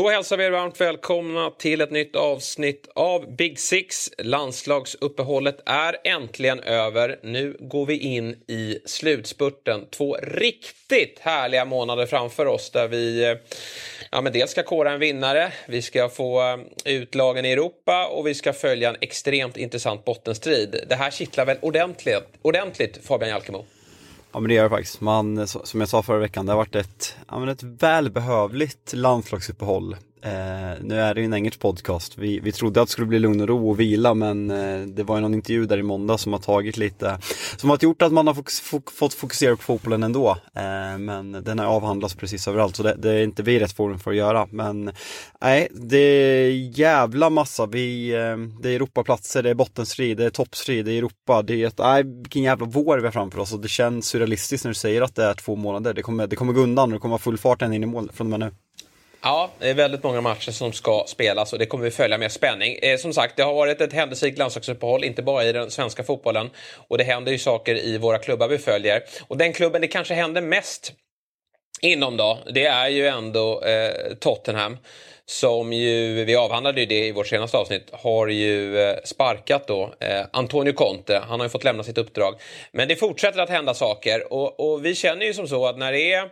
Då hälsar vi er varmt välkomna till ett nytt avsnitt av Big Six. Landslagsuppehållet är äntligen över. Nu går vi in i slutspurten. Två riktigt härliga månader framför oss där vi ja, men dels ska kora en vinnare, vi ska få eh, ut lagen i Europa och vi ska följa en extremt intressant bottenstrid. Det här kittlar väl ordentligt, ordentligt Fabian Jalkemo? Ja men det gör det faktiskt. Man, som jag sa förra veckan, det har varit ett, ja, men ett välbehövligt landslagsuppehåll. Eh, nu är det ju en engelsk podcast. Vi, vi trodde att det skulle bli lugn och ro och vila men eh, det var ju någon intervju där i måndag som har tagit lite, som har gjort att man har fokus, fok fått fokusera på fotbollen ändå. Eh, men den har avhandlats precis överallt så det, det, är inte vi rätt forum för att göra. Men nej, det är jävla massa. Vi, eh, det är Europaplatser, det är bottenstrid, det är toppstrid, det är Europa. Det är ett, nej, vilken jävla vår vi har framför oss och det känns surrealistiskt när du säger att det är två månader. Det kommer, det kommer gå undan och det kommer vara full fart in i mål från och med nu. Ja, det är väldigt många matcher som ska spelas och det kommer vi följa med spänning. Eh, som sagt, det har varit ett händelserikt landslagsuppehåll, inte bara i den svenska fotbollen. Och det händer ju saker i våra klubbar vi följer. Och den klubben det kanske händer mest inom då, det är ju ändå eh, Tottenham. Som ju, vi avhandlade ju det i vårt senaste avsnitt, har ju eh, sparkat då eh, Antonio Conte. Han har ju fått lämna sitt uppdrag. Men det fortsätter att hända saker och, och vi känner ju som så att när det är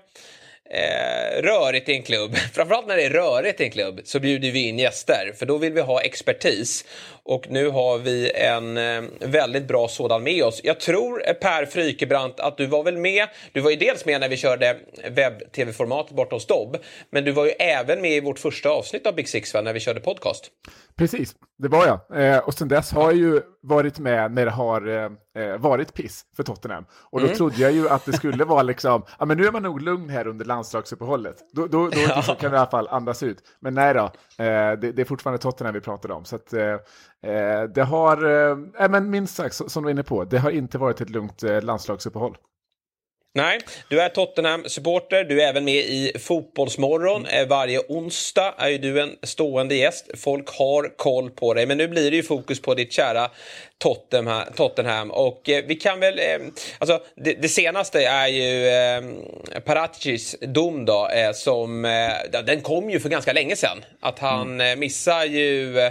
eh, rörigt i en klubb, framförallt när det är rörigt i en klubb, så bjuder vi in gäster. För då vill vi ha expertis. Och nu har vi en eh, väldigt bra sådan med oss. Jag tror eh, Per Frykebrant att du var väl med. Du var ju dels med när vi körde webb-tv-formatet borta hos Dobb. Men du var ju även med i vårt första avsnitt av Big Six va, när vi körde podcast. Precis, det var jag. Eh, och sen dess har jag ju varit med när det har eh, varit piss för Tottenham. Och då mm. trodde jag ju att det skulle vara liksom, ja men nu är man nog lugn här under landslagsuppehållet. Då, då, då ja. kan vi i alla fall andas ut. Men nej då, eh, det, det, är fortfarande Tottenham vi pratar om. Så att, eh, eh, det har, eh, men minst sagt, som du var inne på, det har inte varit ett lugnt landslagsuppehåll. Nej, du är Tottenham-supporter. Du är även med i Fotbollsmorgon. Mm. Varje onsdag är ju du en stående gäst. Folk har koll på dig. Men nu blir det ju fokus på ditt kära Tottenham. Och eh, vi kan väl... Eh, alltså, det, det, senaste är ju eh, Paracis dom då. Eh, som, eh, den kom ju för ganska länge sedan. Att han mm. Eh, missar ju...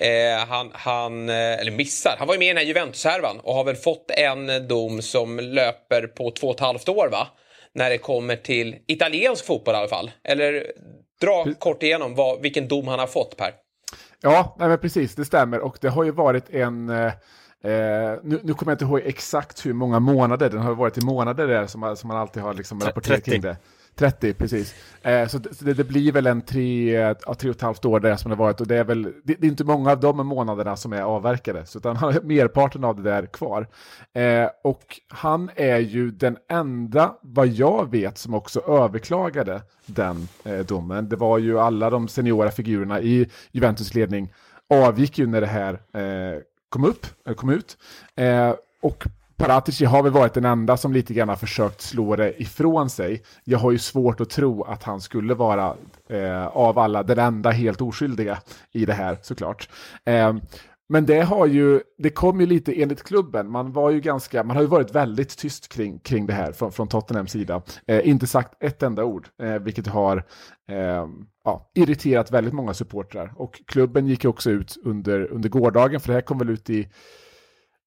Eh, han, han, eller missar, han var ju med i den här Juventus-härvan och har väl fått en dom som löper på två och ett halvt år va? När det kommer till italiensk fotboll i alla fall. Eller dra kort igenom vad, vilken dom han har fått Per. Ja, nej, men precis, det stämmer. Och det har ju varit en... Eh, nu, nu, kommer jag inte ihåg exakt hur många månader, den har varit i månader där som man, som man alltid har liksom rapporterat 30. kring det. 30, precis. Eh, så, det, det, blir väl en tre, ja, tre och ett halvt år där som det varit och det är väl, det, det är inte många av de månaderna som är avverkade, så utan han har merparten av det där kvar. Eh, och han är ju den enda, vad jag vet, som också överklagade den eh, domen. Det var ju alla de seniora figurerna i Juventus ledning avgick ju när det här eh, kom upp, eh, kom ut. Eh, och Paratici har väl varit den enda som lite grann har försökt slå det ifrån sig. Jag har ju svårt att tro att han skulle vara eh, av alla den enda helt oskyldiga i det här såklart. Eh, men det har ju, det kom ju lite enligt klubben, man var ju ganska, man har ju varit väldigt tyst kring, kring det här från, från Tottenhams sida. Eh, inte sagt ett enda ord, eh, vilket har eh, ja, irriterat väldigt många supportrar. Och klubben gick också ut under, under gårdagen, för det här kom väl ut i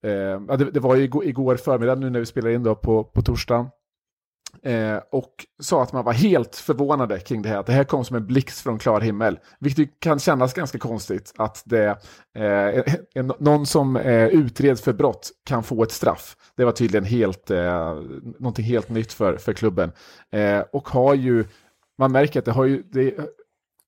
Eh, det, det, var ju igår, igår förmiddag nu när vi spelade in då på, på torsdagen. Eh, och sa att man var helt förvånade kring det här, att det här kom som en blixt från klar himmel. Vilket kan kännas ganska konstigt att det, eh, en, någon som eh, utreds för brott kan få ett straff. Det var tydligen helt, eh, någonting helt nytt för, för klubben. Eh, och har ju, man märker att det har ju, det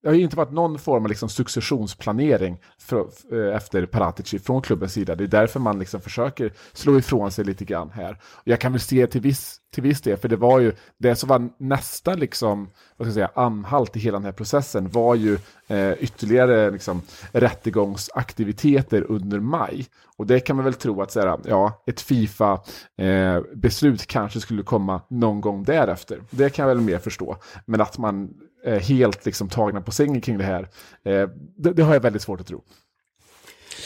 det har ju inte varit någon form av liksom successionsplanering för, för, eh, efter Paratici från klubbens sida. Det är därför man liksom försöker slå ifrån sig lite grann här. Och jag kan väl se till viss, till viss del, för det var ju det som var nästa liksom, vad ska jag säga, anhalt i hela den här processen var ju eh, ytterligare liksom, rättegångsaktiviteter under maj. Och det kan man väl tro att så här, ja, ett Fifa-beslut eh, kanske skulle komma någon gång därefter. Det kan jag väl mer förstå. Men att man Eh, helt liksom tagna på sängen kring det här. Eh, det, det, har jag väldigt svårt att tro.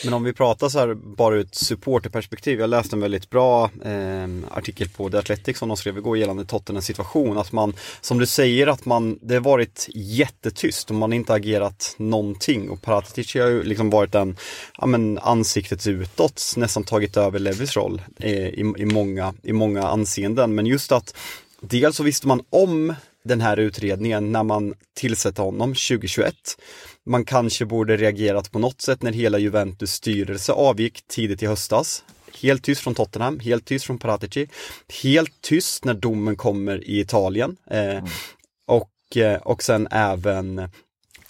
Men om vi pratar så här bara ur ett supporterperspektiv. Jag läste en väldigt bra eh, artikel på The Athletic som de skrev igår gällande Tottenhams situation. Att man, som du säger, att man, det har varit jättetyst och man har inte agerat någonting. Och Paratic har ju liksom varit den, ja men ansiktet utåt, nästan tagit över Levis roll eh, i, i, många, i många anseenden. Men just att dels så visste man om den här utredningen när man tillsatte honom 2021. Man kanske borde reagerat på något sätt när hela Juventus styrelse avgick tidigt i höstas. Helt tyst från Tottenham, helt tyst från Paratici. Helt tyst när domen kommer i Italien. Eh, mm. och, eh, och sen även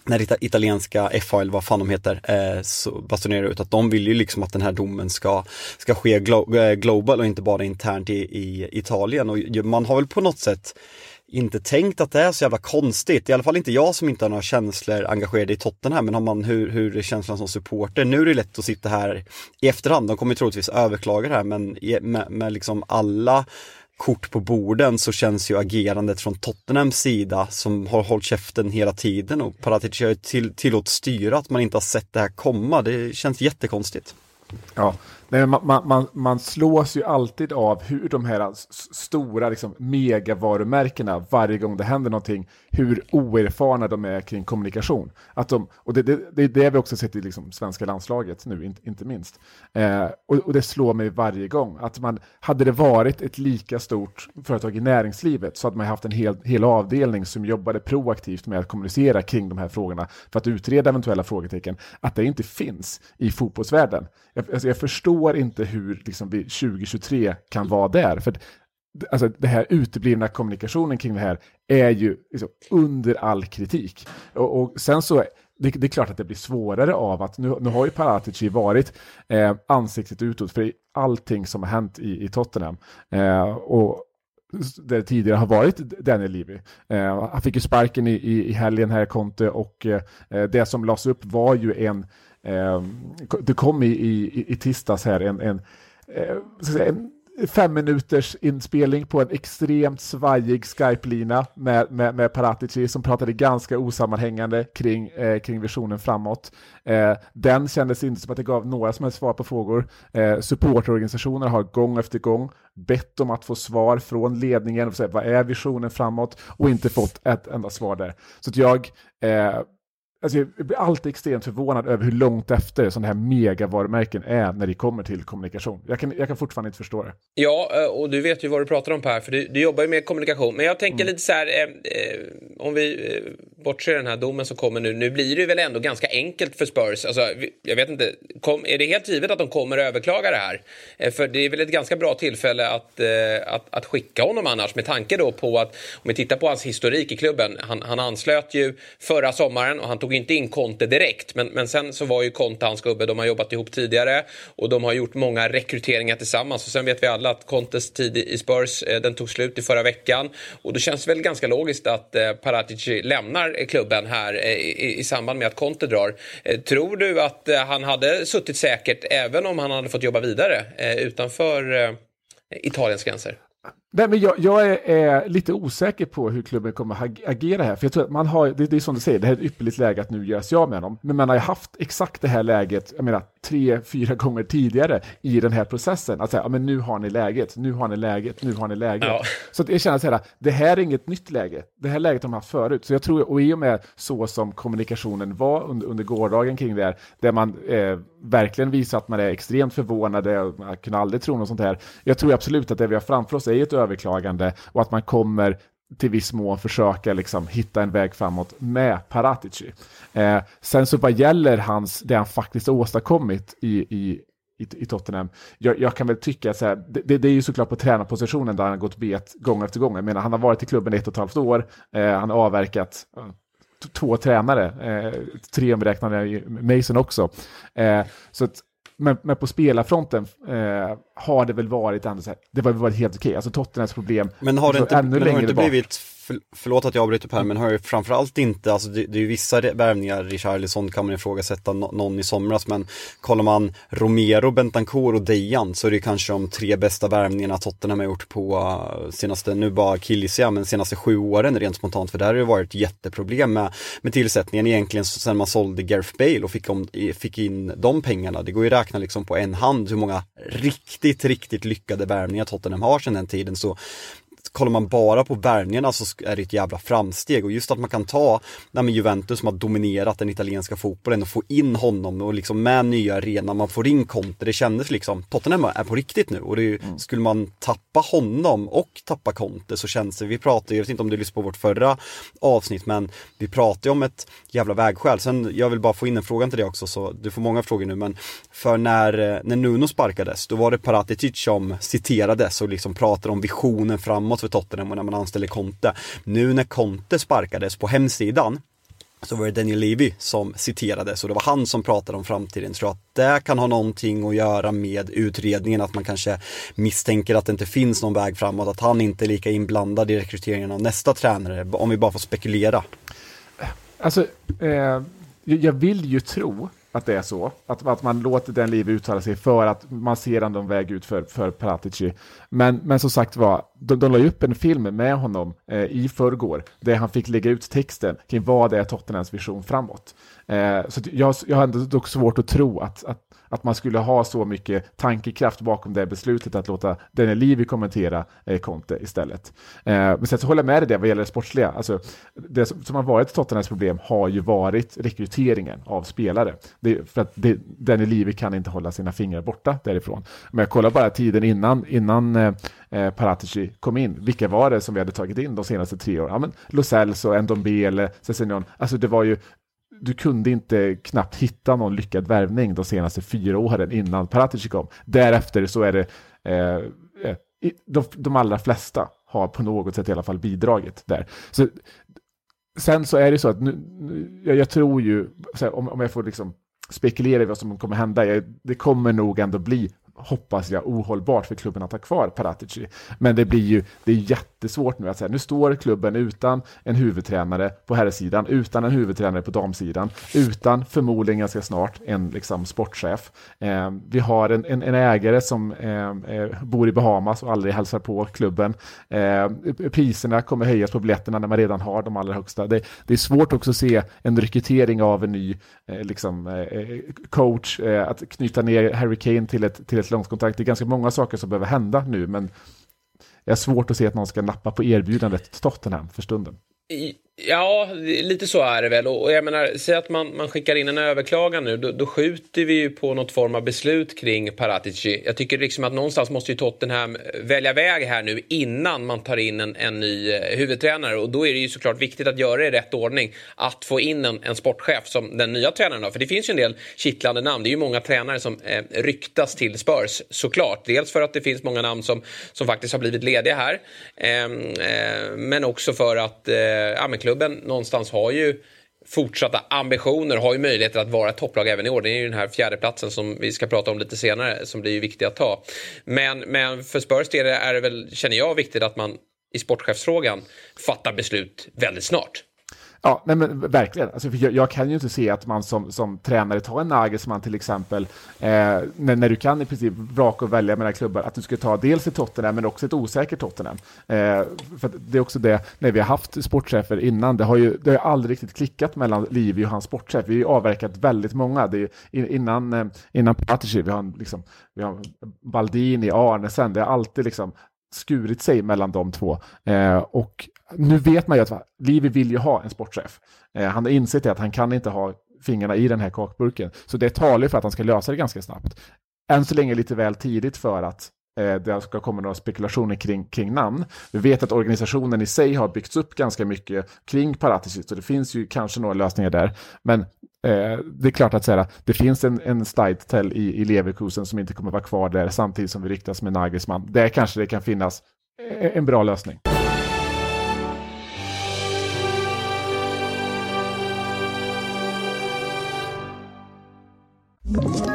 när italienska FAL, vad fan de heter, eh, så basunerar ut att de vill ju liksom att den här domen ska, ska ske glo eh, global och inte bara internt i, i Italien. Och man har väl på något sätt inte tänkt att det är så jävla konstigt. I alla fall inte jag som inte har några känslor engagerade i Tottenham. Men har man hur, hur är känslan som supporter? Nu är det lätt att sitta här i efterhand. De kommer troligtvis överklaga det här men med, med liksom alla kort på borden så känns ju agerandet från Tottenhams sida som har hållit käften hela tiden och Paratic har ju till, tillåt styra att man inte har sett det här komma. Det känns jättekonstigt. Ja, Nej, man, man, man slås ju alltid av hur de här stora liksom, megavarumärkena, varje gång det händer någonting, hur oerfarna de är kring kommunikation. Att de, och det, det, det är det vi också sett i liksom, svenska landslaget nu, inte, inte minst. Eh, och, och, det slår mig varje gång. Att man, hade det varit ett lika stort företag i näringslivet så hade man haft en hel, hel avdelning som jobbade proaktivt med att kommunicera kring de här frågorna för att utreda eventuella frågetecken. Att det inte finns i fotbollsvärlden. Jag, alltså, jag förstår förstår inte hur liksom, vi 2023 kan vara där. För alltså, det här uteblivna kommunikationen kring det här är ju liksom, under all kritik. Och, och sen så det, det, är klart att det blir svårare av att nu, nu har ju Paratici varit eh, ansiktet utåt för allting som har hänt i, i Tottenham. Eh, och där det tidigare har varit Daniel Levy. Eh, han fick ju sparken i, i, i helgen här, Conte, och eh, det som lades upp var ju en Ehm, det kom i, i, i tisdags här en, en, eh, en fem minuters inspelning på en extremt svajig Skype-lina med, med, med Paratici som pratade ganska osammanhängande kring, eh, kring visionen framåt. Eh, den kändes inte som att det gav några som helst svar på frågor. Eh, supportorganisationer har gång efter gång bett om att få svar från ledningen, vad är visionen framåt och inte fått ett enda svar där. Så att jag eh, Alltså jag blir alltid extremt förvånad över hur långt efter sådana här megavarumärken är när det kommer till kommunikation. Jag kan, jag kan fortfarande inte förstå det. Ja, eh, och du vet ju vad du pratar om Per, för du, du jobbar ju med kommunikation. Men jag tänker mm. lite så här, eh, eh, om vi eh, bortser den här domen som kommer nu. Nu blir det väl ändå ganska enkelt för Spurs. Alltså, jag vet inte, kom, är det helt givet att de kommer överklaga det här? Eh, för det är väl ett ganska bra tillfälle att, att, att skicka honom annars med tanke då på att om vi tittar på hans historik i klubben. Han, han anslöt ju förra sommaren och han tog inte in Conte direkt. Men, men sen så var ju Conte hans gubbe. De har jobbat ihop tidigare och de har gjort många rekryteringar tillsammans. Och sen vet vi alla att Contes tid i Spurs eh, den tog slut i förra veckan. Och då känns det väl ganska logiskt att eh, Paratici lämnar eh, klubben här i, i samband med att Conte drar. Tror du att han hade suttit säkert även om han hade fått jobba vidare utanför Italiens gränser? Nej, men jag, jag är, är, lite osäker på hur klubben kommer agera här. För jag tror att man har, det, det är som du säger, det här är ett ypperligt läge att nu göra sig av med honom. Men man har ju haft exakt det här läget, jag menar tre, fyra gånger tidigare i den här processen. Att säga, ja men nu har ni läget, nu har ni läget, nu har ni läget. Ja. Så att jag känner så här, det här är inget nytt läge. Det här läget har man haft förut. Så jag tror, och i och med så som kommunikationen var under, under gårdagen kring det här, där man eh, verkligen visar att man är extremt förvånade, man kunde aldrig tro något sånt här. Jag tror absolut att det vi har framför oss är ett överklagande och att man kommer till viss mån försöka liksom hitta en väg framåt med Paratici. Eh, sen så vad gäller hans, det han faktiskt åstadkommit i, i, i, i Tottenham, jag, jag, kan väl tycka att det, det, är ju såklart på tränarpositionen där han har gått bet gång efter gång. Jag menar, han har varit i klubben ett och ett halvt år, eh, han har avverkat två tränare, eh, tre om vi räknar Mason också. Eh, så att, men, men, på spelarfronten eh, har det väl varit ändå så här, det har varit helt okej. Alltså Tottenhams problem. Men har det inte, men har det inte blivit för, förlåt att jag avbryter Per, men har ju framförallt inte, alltså det, det är ju vissa värvningar, Richarlison kan man ifrågasätta no, någon i somras, men kollar man Romero, Bentancourt och Dejan så är det kanske de tre bästa värvningarna Tottenham har gjort på uh, senaste, nu bara Kilisia, men senaste sju åren rent spontant, för där har det varit jätteproblem med, med tillsättningen egentligen sen man sålde Gareth Bale och fick, om, fick in de pengarna. Det går ju att räkna liksom på en hand hur många riktigt, riktigt lyckade värvningar Tottenham har sedan den tiden. Så kollar man bara på värvningarna så är det ett jävla framsteg och just att man kan ta nej, Juventus som har dominerat den italienska fotbollen och få in honom och liksom med nya arenan, man får in Conte, det kändes liksom, Tottenham är på riktigt nu och det mm. skulle man tappa honom och tappa Conte så känns det, vi pratade, jag vet inte om du lyssnade på vårt förra avsnitt men vi pratade om ett jävla vägskäl. Sen, jag vill bara få in en fråga till dig också så du får många frågor nu men för när, när Nuno sparkades då var det Paratici som citerades och liksom pratade om visionen framåt för Tottenham och när man anställer Conte. Nu när Conte sparkades på hemsidan så var det Daniel Levy som citerades och det var han som pratade om framtiden. Tror att det kan ha någonting att göra med utredningen, att man kanske misstänker att det inte finns någon väg framåt, att han inte är lika inblandad i rekryteringen av nästa tränare, om vi bara får spekulera. Alltså, eh, jag vill ju tro att det är så. Att, att man låter den Levy uttala sig för att man ser ändå en väg ut för, för Paratici. Men, men som sagt var, de, de la upp en film med honom eh, i förrgår där han fick lägga ut texten kring vad det är Tottenhams vision framåt. Eh, så jag, jag har ändå dock svårt att tro att, att att man skulle ha så mycket tankekraft bakom det beslutet att låta Daniel Levy kommentera eh, Conte istället. Eh, men sen så håller jag med dig det vad gäller det sportsliga. Alltså, det som, som har varit Tottenhams problem har ju varit rekryteringen av spelare. Det, för att det, Daniel Levy kan inte hålla sina fingrar borta därifrån. Men jag kollar bara tiden innan, innan eh, eh, eh Paratici kom in. Vilka var det som vi hade tagit in de senaste tre åren? Ja, men Lo Celso, Ndombele, Cessignon. Alltså det var ju du kunde inte knappt hitta någon lyckad värvning de senaste fyra åren innan Paratici kom. Därefter så är det eh, eh de, de allra flesta har på något sätt i alla fall bidragit där. Så, sen så är det så att nu, jag, jag tror ju, här, om, om jag får liksom spekulera i vad som kommer hända, jag, det kommer nog ändå bli hoppas jag, ohållbart för klubben att ha kvar Paratici. Men det blir ju det är jättesvårt nu att säga, nu står klubben utan en huvudtränare på herrsidan, utan en huvudtränare på damsidan, utan förmodligen ganska snart en liksom, sportchef. Eh, vi har en, en, en ägare som eh, eh, bor i Bahamas och aldrig hälsar på klubben. Eh, priserna kommer höjas på biljetterna när man redan har de allra högsta. Det, det är svårt också att se en rekrytering av en ny eh, liksom, eh, eh coach, eh, att knyta ner Harry Kane till ett, till ett ett långt kontrakt. Det är ganska många saker som behöver hända nu, men jag har svårt att se att någon ska nappa på erbjudandet till Tottenham för stunden. Ja, lite så är det väl. Och jag menar, säg att man, man skickar in en överklagan nu, då, då, skjuter vi ju på något form av beslut kring Paratici. Jag tycker liksom att någonstans måste ju Tottenham välja väg här nu innan man tar in en, en ny eh, huvudtränare. Och då är det ju såklart viktigt att göra det i rätt ordning. Att få in en, en sportchef som den nya tränaren har. För det finns ju en del kittlande namn. Det är ju många tränare som eh, ryktas till Spurs, såklart. Dels för att det finns många namn som, som faktiskt har blivit lediga här. Eh, eh, men också för att eh, ja, men klubben någonstans har ju fortsatta ambitioner, har ju möjligheter att vara ett topplag även i år. Det är ju den här fjärdeplatsen som vi ska prata om lite senare som blir ju viktig att ta. Men, men för Spurs del är det väl, känner jag, viktigt att man i sportchefsfrågan fattar beslut väldigt snart. Ja, nej men verkligen. Alltså, jag, jag, kan ju inte se att man som, som tränare tar en Nagelsmann till exempel, eh, när, när, du kan i princip vraka och välja mellan klubbar, att du ska ta dels ett Tottenham men också ett osäkert Tottenham. Eh, för det är också det, när vi har haft sportchefer innan, det har ju det har aldrig riktigt klickat mellan Livi och hans sportchef. Vi har ju avverkat väldigt många. Det är, innan, eh, innan Patrici, vi har, liksom, vi har Baldini, Arnesen, det har alltid liksom skurit sig mellan de två. Eh, och nu vet man ju att Livi vill ju ha en sportchef. Eh, han har insett att han kan inte ha fingrarna i den här kakburken. Så det talar för att han ska lösa det ganska snabbt. Än så länge lite väl tidigt för att eh, det ska komma några spekulationer kring, kring namn. Vi vet att organisationen i sig har byggts upp ganska mycket kring Paratici, så det finns ju kanske några lösningar där. Men eh, det är klart att säga, det finns en, en Steitel i, i Leverkusen som inte kommer vara kvar där samtidigt som vi riktas med Nagelsmann. Där kanske det kan finnas eh, en bra lösning. you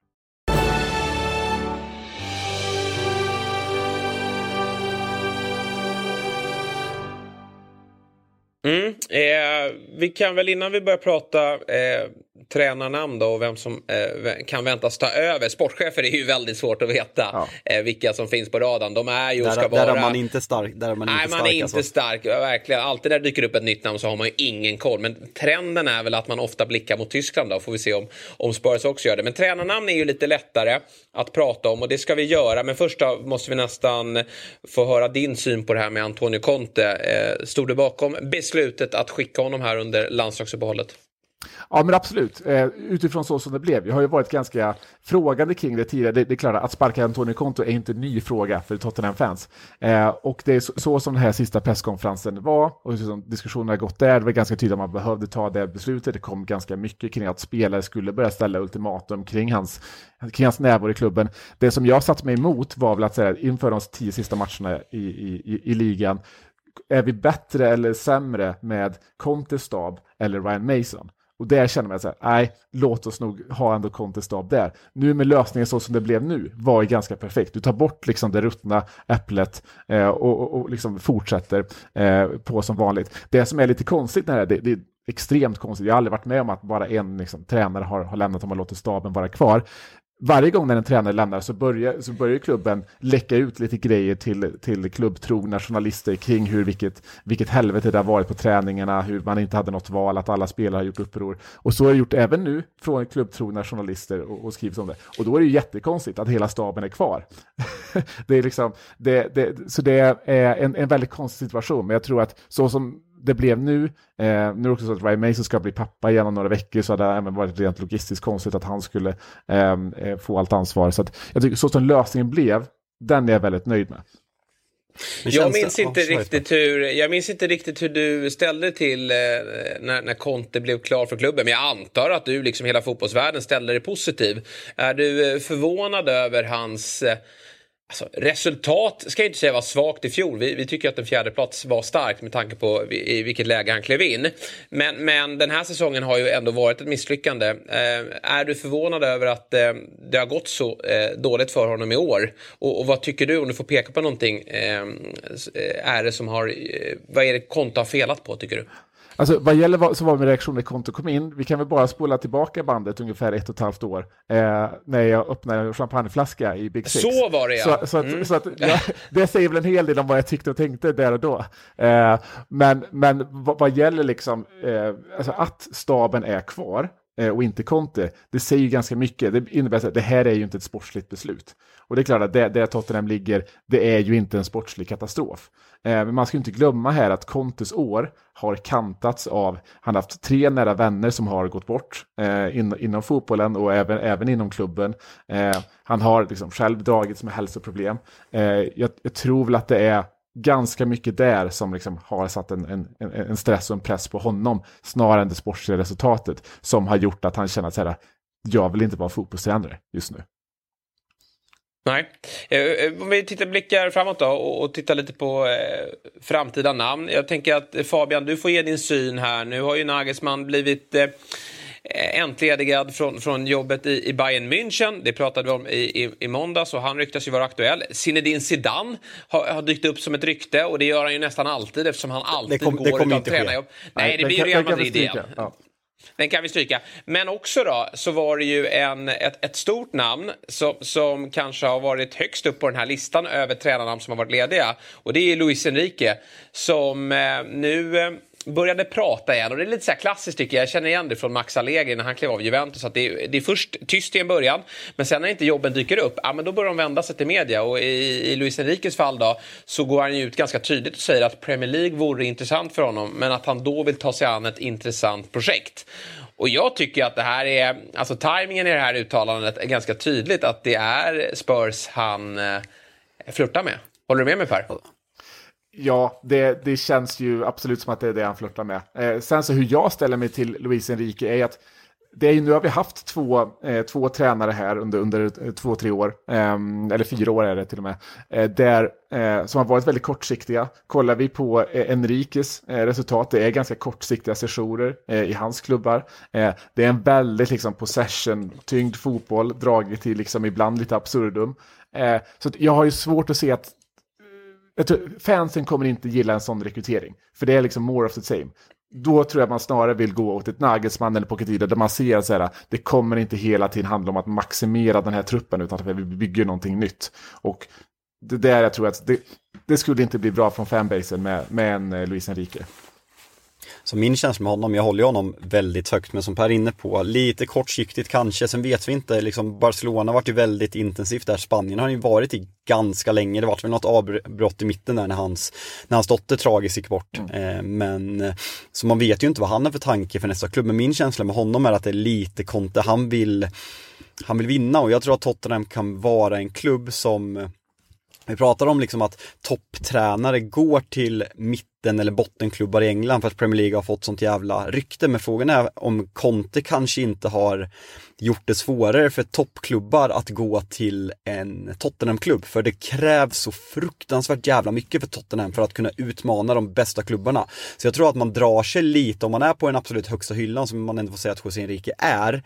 Mm, eh, vi kan väl innan vi börjar prata eh, tränarnamn då och vem som eh, kan väntas ta över. Sportchefer är ju väldigt svårt att veta ja. eh, vilka som finns på radarn. De är ju och ska där, vara... Där är man inte stark. Där är man Nej, inte man stark, är inte alltså. stark. Verkligen. Alltid när det dyker upp ett nytt namn så har man ju ingen koll. Men trenden är väl att man ofta blickar mot Tyskland då. Får vi se om, om Spurs också gör det. Men tränarnamn är ju lite lättare att prata om och det ska vi göra. Men först då måste vi nästan få höra din syn på det här med Antonio Conte. Eh, stod du bakom beslutet att skicka honom här under landslagsuppehållet? Ja, men absolut. Eh, utifrån så som det blev. Jag har ju varit ganska frågande kring det tidigare. Det, det är klart att sparka Antonio Conte är inte en ny fråga för Tottenham-fans. Eh, och det är så, så, som den här sista presskonferensen var och liksom diskussionerna har gått där. Det var ganska tydligt att man behövde ta det beslutet. Det kom ganska mycket kring att spelare skulle börja ställa ultimatum kring hans, kring hans närvaro i klubben. Det som jag satt mig emot var väl att säga inför de tio sista matcherna i, i, i, i ligan är vi bättre eller sämre med Contes stab eller Ryan Mason? Och där känner man så här, nej, låt oss nog ha ändå kontestab där. Nu med lösningen så som det blev nu var ju ganska perfekt. Du tar bort liksom det ruttna äpplet eh, och, och, och liksom fortsätter eh, på som vanligt. Det som är lite konstigt när det, det är extremt konstigt. Jag har aldrig varit med om att bara en liksom, tränare har, har lämnat och man låter staben vara kvar varje gång när en tränare lämnar så börjar, så börjar klubben läcka ut lite grejer till, till klubbtrogna journalister kring hur vilket, vilket helvete det har varit på träningarna, hur man inte hade något val, att alla spelare har gjort uppror. Och så har det gjort även nu från klubbtrogna journalister och, och skrivit om det. Och då är det ju jättekonstigt att hela staben är kvar. det är liksom, det, det, så det är en, en väldigt konstig situation, men jag tror att så som det blev nu. Eh, nu är det också så att Ryan Mason ska bli pappa igen om några veckor så det även varit rent logistiskt konstigt att han skulle ehm, eh, få allt ansvar. Så att jag tycker så som lösningen blev, den är jag väldigt nöjd med. Jag minns, inte riktigt hur, jag minns inte riktigt hur du ställde till eh, när, när Conte blev klar för klubben. Men jag antar att du, liksom hela fotbollsvärlden, ställde dig positiv. Är du eh, förvånad över hans eh, Alltså, resultat ska jag inte säga var svagt i fjol. Vi, vi, tycker att en fjärde plats var starkt med tanke på i vilket läge han klev in. Men, men den här säsongen har ju ändå varit ett misslyckande. Eh, är du förvånad över att eh, det har gått så eh, dåligt för honom i år? Och, och, vad tycker du, om du får peka på någonting, eh, eh är det som har, eh, vad är det Konto har felat på tycker du? Alltså vad gäller vad som var min reaktion när konto kom in, vi kan väl bara spola tillbaka bandet ungefär ett och ett halvt år, eh, när jag öppnade en champagneflaska i Big Six. Så var det ja! Så, så att, mm. så att ja, det säger väl en hel del om vad jag tyckte och tänkte där och då. Eh, men men vad, vad gäller liksom, eh, alltså att staben är kvar, eh, och inte Conte, det säger ju ganska mycket. Det innebär att det här är ju inte ett sportsligt beslut. Och det är klart att där, där Tottenham ligger, det är ju inte en sportslig katastrof. Eh, men man ska inte glömma här att Contes år har kantats av, han har haft tre nära vänner som har gått bort eh, in, inom fotbollen och även, även inom klubben. Eh, han har liksom själv dragits med hälsoproblem. Eh, jag, jag tror väl att det är ganska mycket där som liksom har satt en, en, en stress och en press på honom snarare än det sportsliga resultatet som har gjort att han känner att så här, jag vill inte vara fotbollstränare just nu. Nej. Eh, om vi tittar blickar framåt då och tittar lite på eh, framtida namn. Jag tänker att eh, Fabian, du får ge din syn här. Nu har ju Nagelsmann blivit entledigad från, från jobbet i, i Bayern München. Det pratade vi om i, i, i måndags och han ryktas ju vara aktuell. Zinedine Zidane har, har dykt upp som ett rykte och det gör han ju nästan alltid eftersom han alltid det kom, går det utan tränarjobb. Nej, det blir ju Real Madrid igen. Ja. Den kan vi stryka. Men också då så var det ju en, ett, ett stort namn som, som kanske har varit högst upp på den här listan över tränarnamn som har varit lediga. Och det är Luis Enrique som eh, nu eh, började prata igen och det är lite så klassiskt tycker jag. Jag känner igen det från Max Allegri när han klev av Juventus. Att det, är, det är först tyst i en början men sen när inte jobben dyker upp, ja, men då börjar de vända sig till media. Och i, i Luis Enriques fall då så går han ju ut ganska tydligt och säger att Premier League vore intressant för honom men att han då vill ta sig an ett intressant projekt. Och jag tycker att det här är, alltså tajmingen i det här uttalandet är ganska tydligt att det är Spurs han eh, flörtar med. Håller du med mig Per? Ja, det, det känns ju absolut som att det är det han flörtar med. Eh, sen så hur jag ställer mig till Luis Enrique är att det är ju, nu har vi haft två, eh, två tränare här under, under eh, två, tre år, eh, eller fyra år är det till och med, eh, där, eh, som har varit väldigt kortsiktiga. Kollar vi på eh, Enriques eh, resultat, det är ganska kortsiktiga sessioner eh, i hans klubbar. det är en väldigt liksom, possession-tyngd fotboll, draget till liksom, ibland lite absurdum. så jag har ju svårt att se att tror, fansen kommer inte gilla en sån rekrytering. För det är liksom more of the same då tror jag man snarare vill gå åt ett Nagelsmann eller Pochettino där man ser att här, det kommer inte hela tiden handla om att maximera den här truppen utan att vi bygger någonting nytt. Och det där jag tror att det, det skulle inte bli bra från fanbasen med, med en eh, Luis Enrique. Så min känsla med honom, jag håller honom väldigt högt, men som Per är inne på, lite kortsiktigt kanske, sen vet vi inte, liksom Barcelona varit ju väldigt intensivt där, Spanien har ju varit i ganska länge, det var väl något avbrott i mitten där när hans, när hans dotter tragiskt gick bort. Mm. Eh, men, så man vet ju inte vad han har för tanke för nästa klubb, men min känsla med honom är att det är lite Conte, han vill, han vill vinna och jag tror att Tottenham kan vara en klubb som vi pratar om liksom att topptränare går till mitten eller bottenklubbar i England för att Premier League har fått sånt jävla rykte. Men frågan är om Conte kanske inte har gjort det svårare för toppklubbar att gå till en Tottenham-klubb. För det krävs så fruktansvärt jävla mycket för Tottenham för att kunna utmana de bästa klubbarna. Så jag tror att man drar sig lite, om man är på den absolut högsta hyllan som man ändå får säga att José Enrique är,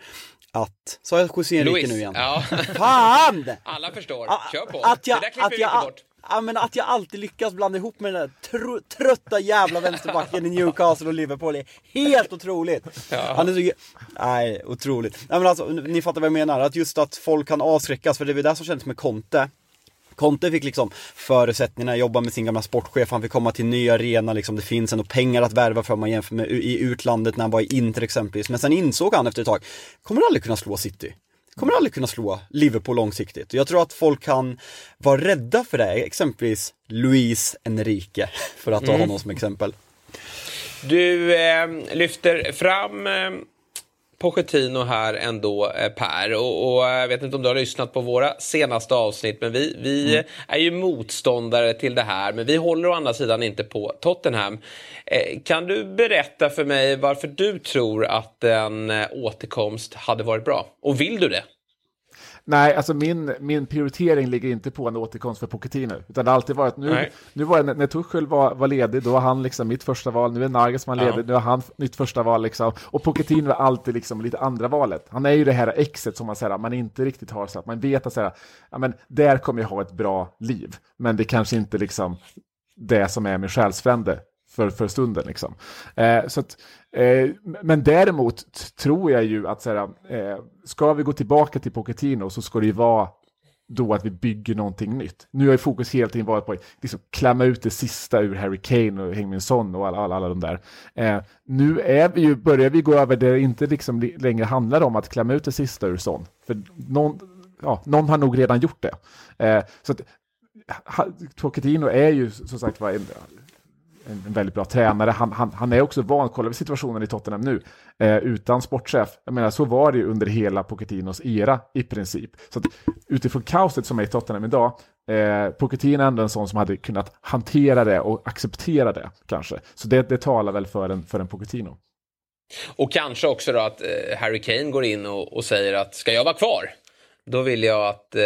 att, sa jag José Enrique nu igen? Ja. Fan! Alla förstår, kör på. Att jag, det där klipper att jag, bort. Ja, men att jag alltid lyckas blanda ihop med den där tr trötta jävla vänsterbacken i Newcastle och Liverpool är helt otroligt. Ja. Han är så... Nej, otroligt. Nej men alltså, ni fattar vad jag menar. Att just att folk kan avskräckas, för det är det som känns med Conte. Conte fick liksom förutsättningarna, jobba med sin gamla sportchef, han fick komma till ny arena, liksom, det finns ändå pengar att värva för man jämför med i utlandet när han var i Inter exempelvis. Men sen insåg han efter ett tag, kommer aldrig kunna slå City. Kommer aldrig kunna slå Liverpool långsiktigt. Jag tror att folk kan vara rädda för det, exempelvis Luis Enrique, för att ta mm. honom som exempel. Du eh, lyfter fram eh Pochettino här ändå, eh, Per. Och, och, jag vet inte om du har lyssnat på våra senaste avsnitt, men vi, vi mm. är ju motståndare till det här. Men vi håller å andra sidan inte på Tottenham. Eh, kan du berätta för mig varför du tror att en eh, återkomst hade varit bra? Och vill du det? Nej, alltså min, min prioritering ligger inte på en återkomst för Pochettino. Utan det har alltid varit, nu, nu var det, när Tuchel var, var ledig, då var han liksom mitt första val. Nu är Nagelsmann ledig, ja. nu är han mitt första val. Liksom. Och Pochettino är alltid liksom lite andra valet. Han är ju det här exet som man, säger, man inte riktigt har, så att man vet att säga, ja, men där kommer jag ha ett bra liv. Men det kanske inte liksom det som är min själsfrände för, för stunden. Liksom. Eh, så att, eh, men däremot tror jag ju att så här, eh, ska vi gå tillbaka till Pochettino så ska det ju vara då att vi bygger någonting nytt. Nu har ju fokus hela tiden varit på att liksom klämma ut det sista ur Harry Kane och Heung-Min Son och alla, alla, alla de där. Eh, nu är vi ju, börjar vi gå över där det inte liksom längre handlar om att klämma ut det sista ur Son. För någon, ja, någon har nog redan gjort det. Eh, så att, Pochettino är ju som sagt var en, en, väldigt bra tränare. Han, han, han är också van, kollar vi situationen i Tottenham nu, eh, utan sportchef. Jag menar, så var det ju under hela Pochettinos era i princip. Så att, utifrån kaoset som är i Tottenham idag, eh, Pochettino är ändå en sån som hade kunnat hantera det och acceptera det kanske. Så det, det talar väl för en, för en Pochettino. Och kanske också då att eh, Harry Kane går in och, och säger att ska jag vara kvar? Då vill jag att, eh,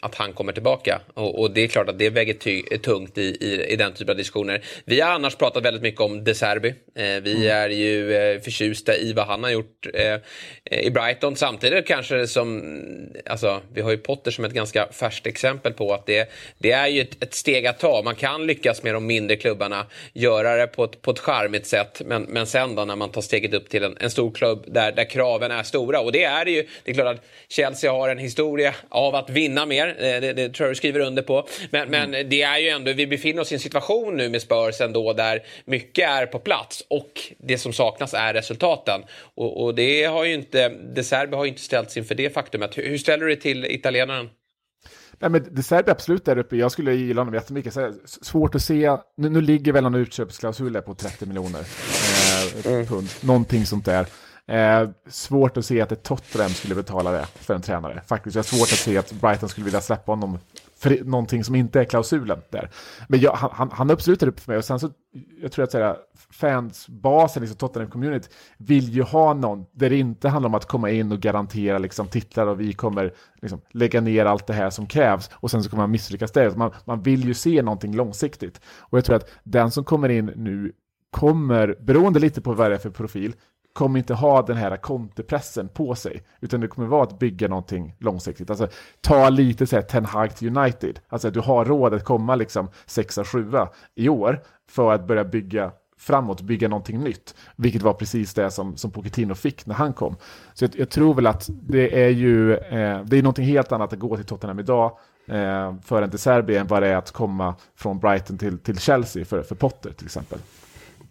att han kommer tillbaka. Och, och, det är klart att det väger ty, tungt i, i, i, den typen av diskussioner. Vi har annars pratat väldigt mycket om De Serbi. Eh, vi mm. är ju eh, förtjusta i vad han har gjort eh, i Brighton. Samtidigt kanske som, alltså vi har ju Potter som ett ganska färskt exempel på att det, det är ju ett, ett, steg att ta. Man kan lyckas med de mindre klubbarna, göra det på ett, på ett charmigt sätt. Men, men sen då när man tar steget upp till en, en stor klubb där, där kraven är stora. Och det är det ju. Det är klart att Chelsea har en historia historia av att vinna mer. Eh, det, det tror jag du skriver under på. Men, mm. men, det är ju ändå, vi befinner oss i en situation nu med Spurs ändå där mycket är på plats och det som saknas är resultaten. Och, och det har ju inte, De Serbi har ju inte ställts inför det faktumet. Hur, hur ställer du dig till italienaren? Nej, men De Serbi absolut där uppe. Jag skulle gilla honom jättemycket. Så svårt att se. Nu, nu ligger väl en utköpsklausul på 30 miljoner eh, mm. pund. Någonting sånt där. Eh, svårt att se att ett Tottenham skulle betala det för en tränare. Faktiskt, jag har svårt att se att Brighton skulle vilja släppa honom för någonting som inte är klausulen där. Men jag, han, han, han absolut upp för mig och sen så, jag tror att säga, fansbasen, liksom Tottenham-community, vill ju ha någon där det inte handlar om att komma in och garantera liksom, titlar och vi kommer liksom, lägga ner allt det här som krävs och sen så kommer man misslyckas där. Man, man vill ju se någonting långsiktigt. Och jag tror att den som kommer in nu kommer, beroende lite på vad det är för profil, kommer inte ha den här kontepressen på sig, utan det kommer vara att bygga någonting långsiktigt. Alltså ta lite så här Ten Hag till United, alltså att du har råd att komma liksom sexa, sjua i år för att börja bygga framåt, bygga någonting nytt, vilket var precis det som, som Pochettino fick när han kom. Så jag, jag tror väl att det är ju, eh, det är någonting helt annat att gå till Tottenham idag eh, för en till Serbien än vad det är att komma från Brighton till, till Chelsea för, för Potter till exempel.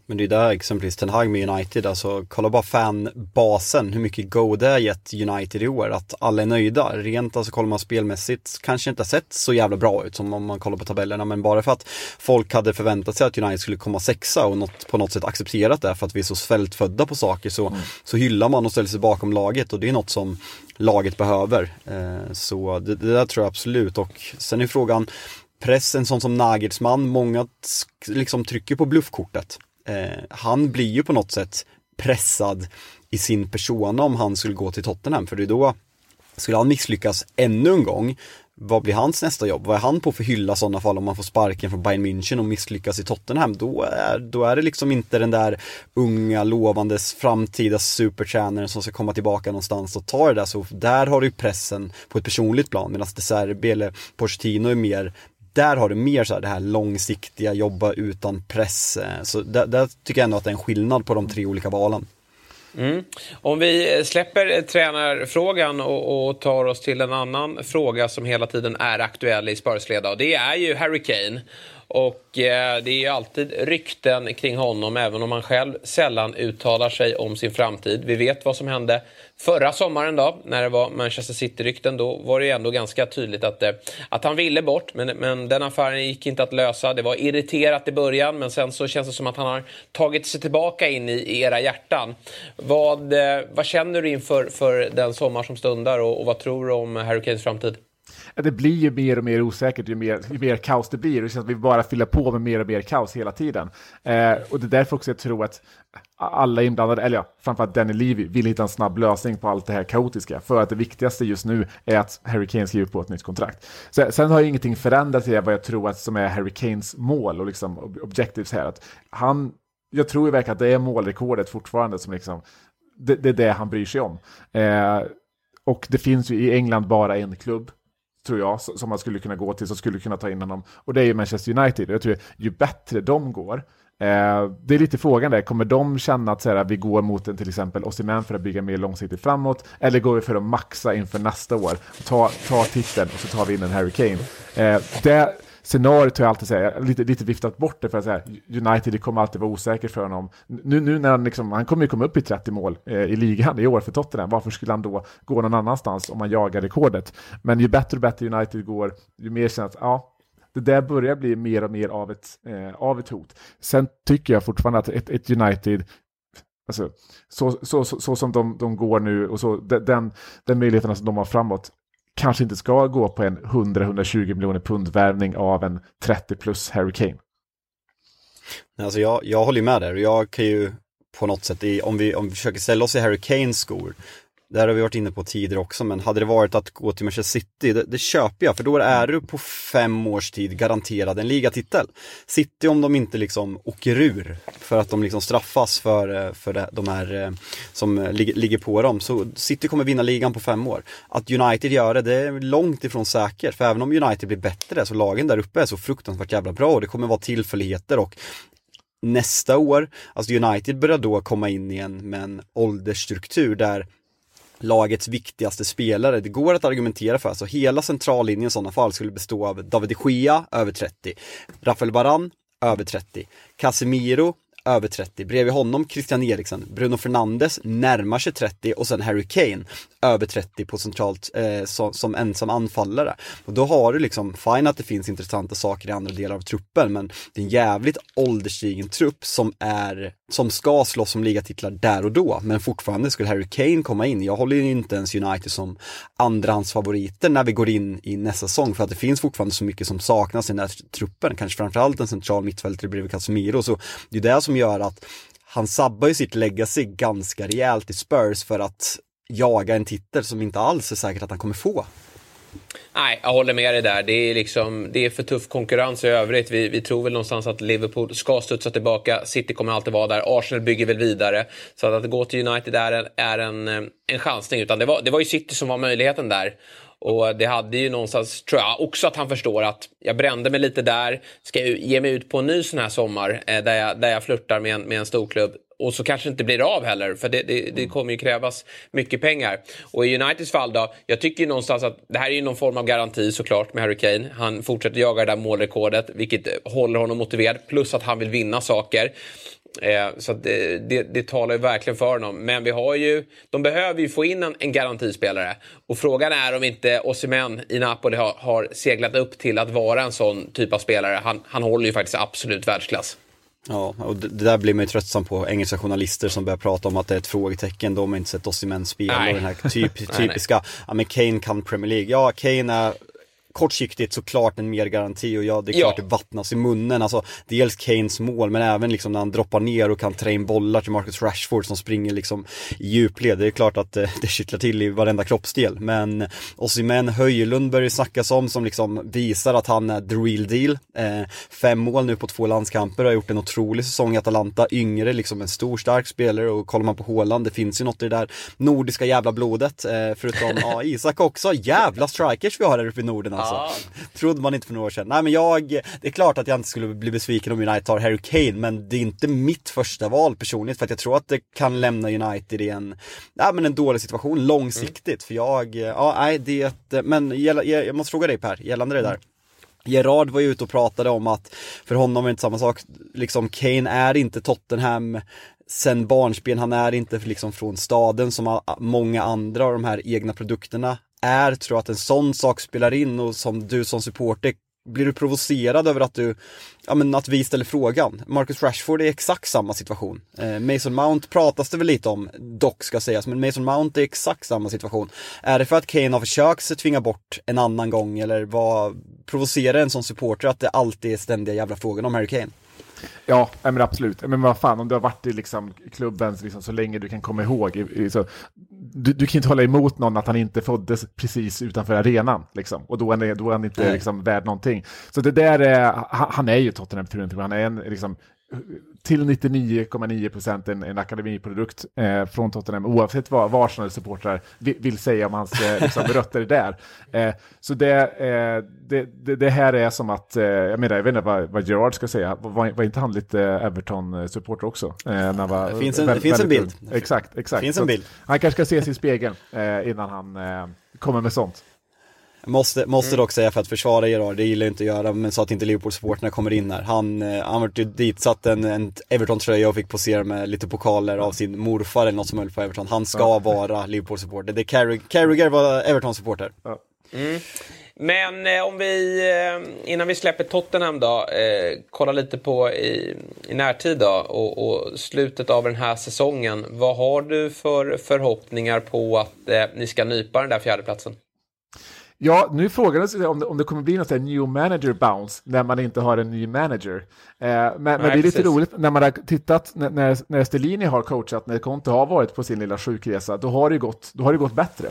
Men det är där exempelvis Ten Hag med United, alltså kolla bara fanbasen, hur mycket go det har gett United i år, att alla är nöjda. Rent alltså kollar man spelmässigt kanske inte har sett så jävla bra ut som om man kollar på tabellerna, men bara för att folk hade förväntat sig att United skulle komma sexa och något, på något sätt accepterat det för att vi är så svältfödda på saker så, mm. så hyllar man och ställer sig bakom laget och det är något som laget behöver. Eh, så det, det där tror jag absolut och sen är frågan pressen sån som Nagelsmann, många liksom trycker på bluffkortet eh, han blir ju på något sätt pressad i sin persona om han skulle gå till Tottenham, för det är då skulle han misslyckas ännu en gång, vad blir hans nästa jobb? Vad är han på för hylla i sådana fall om man får sparken från Bayern München och misslyckas i Tottenham? Då är, då är det liksom inte den där unga, lovandes, framtida supertränaren som ska komma tillbaka någonstans och ta det där. Så där har du pressen på ett personligt plan medan De Serbi eller Pochettino är mer där har du mer så här, det här långsiktiga, jobba utan press. Eh, så där, där tycker jag ändå att det är en skillnad på de tre olika valen. Mm. Om vi eh, släpper eh, tränarfrågan och, och, tar oss till en annan fråga som hela tiden är aktuell i Spursleda, och det är ju Harry Kane. Och eh, det är ju alltid rykten kring honom även om han själv sällan uttalar sig om sin framtid. Vi vet vad som hände förra sommaren då när det var Manchester City-rykten. Då var det ju ändå ganska tydligt att, eh, att han ville bort men, men den affären gick inte att lösa. Det var irriterat i början men sen så känns det som att han har tagit sig tillbaka in i, i era hjärtan. Vad, eh, vad känner du inför för den sommar som stundar och, och vad tror du om Harry Kanes framtid? Det blir ju mer och mer osäkert ju mer, ju mer kaos det blir. Det känns att vi bara fyller på med mer och mer kaos hela tiden. Eh, och det är därför också jag tror att alla inblandade, eller ja, framförallt Danny Levy, vill hitta en snabb lösning på allt det här kaotiska. För att det viktigaste just nu är att Harry Kane skriver på ett nytt kontrakt. Sen, sen har ju ingenting förändrats i vad jag tror att som är Harry Kanes mål och liksom objectives här. Att han, jag tror ju verkligen att det är målrekordet fortfarande som liksom, det, det är det han bryr sig om. Eh, och det finns ju i England bara en klubb tror jag, som man skulle kunna gå till, som skulle kunna ta in honom. Och det är ju Manchester United. Jag tror ju bättre de går, eh, det är lite frågan där, kommer de känna att så här, vi går mot en till exempel Osimhen för att bygga mer långsiktigt framåt, eller går vi för att maxa inför nästa år, ta, ta titeln och så tar vi in en Harry Kane. Eh, det, scenariot har jag alltid här, lite, lite viftat bort det för att säga United det kommer alltid vara osäkert för honom. Nu, nu när han liksom, han kommer ju komma upp i 30 mål eh, i ligan i år för Tottenham, varför skulle han då gå någon annanstans om man jagar rekordet? Men ju bättre och bättre United går, ju mer känns ja, det där börjar bli mer och mer av ett, eh, av ett hot. Sen tycker jag fortfarande att ett, ett United Alltså, så, så, så, så, som de, de går nu och så, den, den möjligheten som de har framåt kanske inte ska gå på en 100-120 miljoner pund värvning av en 30 plus Harry Kane. Alltså jag, jag håller med där och jag kan ju på något sätt, i, om, vi, om vi försöker ställa oss i Harry Kanes skor, det här har vi varit inne på tidigare också, men hade det varit att gå till Manchester City, det, det, köper jag, för då är du på fem års tid garanterad en ligatitel. City om de inte liksom åker ur för att de liksom straffas för, eh, för det, de här eh, som ligger, ligger på dem, så City kommer vinna ligan på fem år. Att United gör det, det är långt ifrån säkert, för även om United blir bättre, så lagen där uppe är så fruktansvärt jävla bra och det kommer vara tillfälligheter och nästa år, alltså United börjar då komma in igen med en åldersstruktur där lagets viktigaste spelare. Det går att argumentera för, alltså hela centrallinjen i sådana fall skulle bestå av David de Gea, över 30, Rafael Baran, över 30, Casemiro, över 30. Bredvid honom Christian Eriksen, Bruno Fernandes närmar sig 30 och sen Harry Kane över 30 på centralt eh, som, som ensam anfallare. Och då har du liksom, fine att det finns intressanta saker i andra delar av truppen, men det är en jävligt ålderstigen trupp som är, som ska slåss om ligatitlar där och då, men fortfarande skulle Harry Kane komma in. Jag håller ju inte ens United som andrahandsfavoriter när vi går in i nästa säsong, för att det finns fortfarande så mycket som saknas i den här truppen, kanske framförallt en central mittfältare bredvid Casemiro, så det är det som gör att han sabbar ju sitt legacy ganska rejält i Spurs för att jaga en titel som inte alls är säkert att han kommer få. Nej, jag håller med dig där. Det är, liksom, det är för tuff konkurrens i övrigt. Vi, vi tror väl någonstans att Liverpool ska studsa tillbaka. City kommer alltid vara där. Arsenal bygger väl vidare. Så att, att gå till United är en, är en, en chansning. Utan det var, det var ju City som var möjligheten där. Och det hade ju någonstans, tror jag, också att han förstår att jag brände mig lite där. Ska jag ge mig ut på en ny sån här sommar eh, där, jag, där jag flörtar med en, med en storklubb och så kanske det inte blir av heller för det, det, det, kommer ju krävas mycket pengar. Och i Uniteds fall då, jag tycker ju någonstans att det här är ju någon form av garanti såklart med Harry Kane. Han fortsätter jaga det där målrekordet vilket håller honom motiverad plus att han vill vinna saker. Eh, så det, det, det, talar ju verkligen för honom. Men vi har ju, de behöver ju få in en, en garantispelare. Och frågan är om inte Osimhen i Napoli har, har, seglat upp till att vara en sån typ av spelare. Han, han håller ju faktiskt absolut världsklass. Ja, och det, där blir man ju tröttsam på, engelska journalister som börjar prata om att det är ett frågetecken, de har inte sett Osimhen spela och den här typ, typiska, ja men Kane kan Premier League, ja Kane är kortsiktigt såklart en mer garanti och ja, det är klart ja. det vattnas i munnen. Alltså, dels Kanes mål men även liksom när han droppar ner och kan trä in bollar till Marcus Rashford som springer liksom i djupled. Det är klart att det, det kittlar till i varenda kroppsdel. Men Osimhen Höjlund börjar snackas om som liksom visar att han är the real deal. Eh, fem mål nu på två landskamper, har gjort en otrolig säsong i Atalanta. Yngre, liksom en stor stark spelare och kollar man på Håland, det finns ju något i det där nordiska jävla blodet. Eh, förutom ja, Isak också, jävla strikers vi har här uppe i Norden alltså. Ja. Trodde man inte för några år sedan. Nej men jag, det är klart att jag inte skulle bli besviken om United tar Harry Kane, men det är inte mitt första val personligt för att jag tror att det kan lämna United i en, ja men en dålig situation långsiktigt. Mm. För jag, ja nej det, men jag, jag måste fråga dig Per, gällande det där. Gerard var ju ute och pratade om att för honom är det inte samma sak, liksom Kane är inte Tottenham sen barnsben, han är inte liksom från staden som många andra av de här egna produkterna är, tror att en sån sak spelar in och som du som supporter blir du provocerad över att du, ja men att vi ställer frågan? Marcus Rashford är i exakt samma situation. Eh, Mason Mount pratas det väl lite om, dock ska sägas, men Mason Mount är i exakt samma situation. Är det för att Kane har försökt tvinga bort en annan gång eller vad provocerar en sån supporter att det alltid är ständiga jävla frågan om Harry Kane? Ja, men absolut. Men vad fan, om du har varit i liksom, klubben liksom, så länge du kan komma ihåg. Så, du, du, kan inte hålla emot någon att han inte föddes precis utanför arenan. Liksom, och då är, han, då är han inte liksom, värd någonting. Så det där är, han, han är ju Tottenham, han är en liksom, till 99,9 procent en, en akademiprodukt eh, från Tottenham, oavsett vad, vad Arsenal-supportrar vill, vill, säga om hans eh, liksom, rötter där. Eh, så det, eh, det, det, det, här är som att, eh, jag menar, jag vet inte vad, vad Gerard ska säga, var, var inte han lite Everton-supporter också? Eh, när var, det finns en, väldigt, finns en bild. Exakt, exakt. Finns en bild. Han kanske ska se sig i spegeln innan han kommer med sånt. Måste, måste mm. dock säga för att försvara Gerard, det gillar jag inte att göra, men så att inte Liverpool-supporterna kommer in här. Han, eh, han vart ju ditsatt en, en Everton-tröja och fick posera med lite pokaler av sin morfar eller något som höll på Everton. Han ska ja. vara Liverpool-supporter. Det är Carrig Carragher var Everton-supporter. Ja. Mm. Men eh, om vi, eh, innan vi släpper Tottenham då, eh, kollar lite på i, i närtid då och, och, slutet av den här säsongen. Vad har du för förhoppningar på att eh, ni ska nypa den där fjärdeplatsen? Ja, nu frågar sig om det, om det kommer bli något new manager bounce när man inte har en ny manager. Eh, men, Nej, men, det är lite roligt när man har tittat när, när Stellini har coachat, när Conte har varit på sin lilla sjukresa, då har det gått, då har det gått bättre.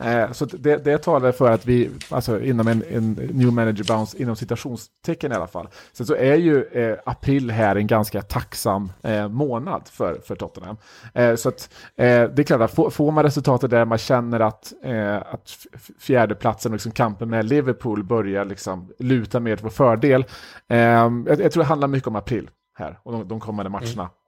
Eh, så det, det talar för att vi, alltså inom en, en new manager bounce, inom citationstecken i alla fall. Sen så är ju eh, april här en ganska tacksam eh, månad för, för Tottenham. Eh, så att eh, det är klart att får, får man resultatet där man känner att, eh, att fjärdeplatsen och liksom kampen med Liverpool börjar liksom luta mer på fördel. Eh, jag, jag, tror det handlar mycket om april här och de, de kommande matcherna. Mm.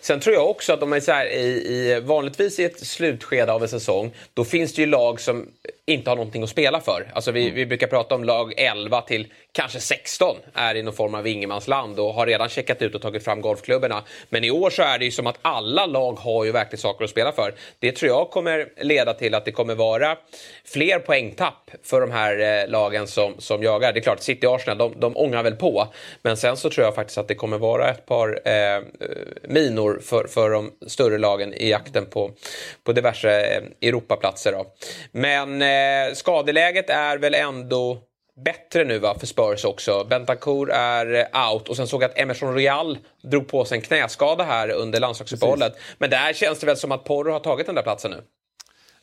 Sen tror jag också att de är så här, i, i, vanligtvis i ett slutskede av en säsong, då finns det ju lag som inte har någonting att spela för. Alltså vi, vi brukar prata om lag 11 till kanske 16 är i någon form av ingenmansland och har redan checkat ut och tagit fram golfklubborna. Men i år så är det ju som att alla lag har ju verkligen saker att spela för. Det tror jag kommer leda till att det kommer vara fler poängtapp för de här eh, lagen som, som jagar. Det är klart, City och Arsenal, de, de ångar väl på. Men sen så tror jag faktiskt att det kommer vara ett par eh, minor för, för de större lagen i jakten på, på diverse eh, Europaplatser. Då. Men eh, skadeläget är väl ändå bättre nu va, för Spurs också. Bentancourt är out och sen såg jag att Emerson Real drog på sig en knäskada här under landslagsuppehållet. Men där känns det väl som att Porro har tagit den där platsen nu.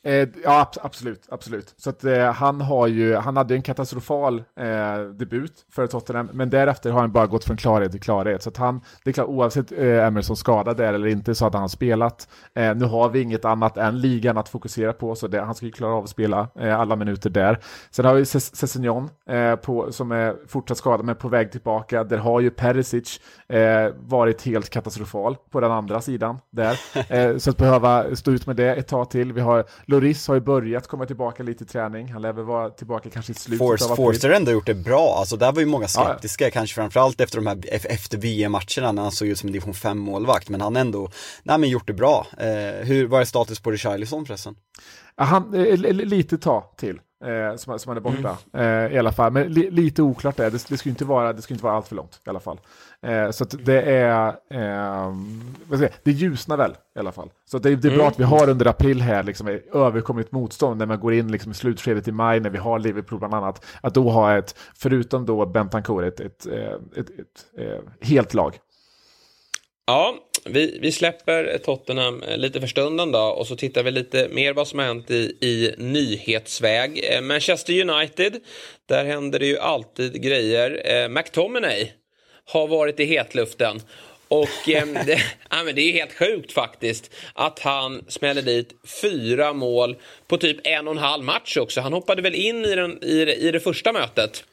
Eh, ja, absolut, absolut. Så att, eh, han, har ju, han hade en katastrofal eh, debut för Tottenham, men därefter har han bara gått från klarhet till klarhet. Så att han, det är klart, oavsett eh, Emerson skadad är eller inte så hade han spelat. Eh, nu har vi inget annat än ligan att fokusera på, så det, han ska ju klara av att spela eh, alla minuter där. Sen har vi Sessignon eh, som är fortsatt skadad, men på väg tillbaka. Där har ju Perisic varit helt katastrofal på den andra sidan där. så att behöva stå ut med det ett tag till. Vi har Loris har ju börjat komma tillbaka lite i träning. Han lär väl vara tillbaka kanske i slutet Force, av april. Forster har ändå gjort det bra. Alltså där var ju många skeptiska, ja. kanske framförallt efter de här efter VM-matcherna när han såg ut som en division 5-målvakt. Men han har ändå, nej men gjort det bra. Eh, hur, vad är status på Richarlison förresten? Han, eh, lite tag till eh, som, som han är borta. Mm. Eh, I alla fall, men li, lite oklart är det. Det ska inte vara, det inte vara allt för långt i alla fall. Eh, så det är, eh, det ljusnar väl i alla fall. Så det, det är bra mm. att vi har under april här liksom överkommit motstånd när man går in liksom i slutskedet i maj när vi har Liverpool bland annat. Att då ha ett, förutom då Bentancourt, ett, ett, ett, ett, ett eh, helt lag. Ja, vi, vi släpper Tottenham lite för stunden då och så tittar vi lite mer vad som har hänt i, i nyhetsväg. Eh, Manchester United, där händer det ju alltid grejer. Eh, McTominay har varit i hetluften. Och eh, det, ja, men det är helt sjukt faktiskt att han smäller dit fyra mål på typ en och en halv match också. Han hoppade väl in i, den, i, i det första mötet.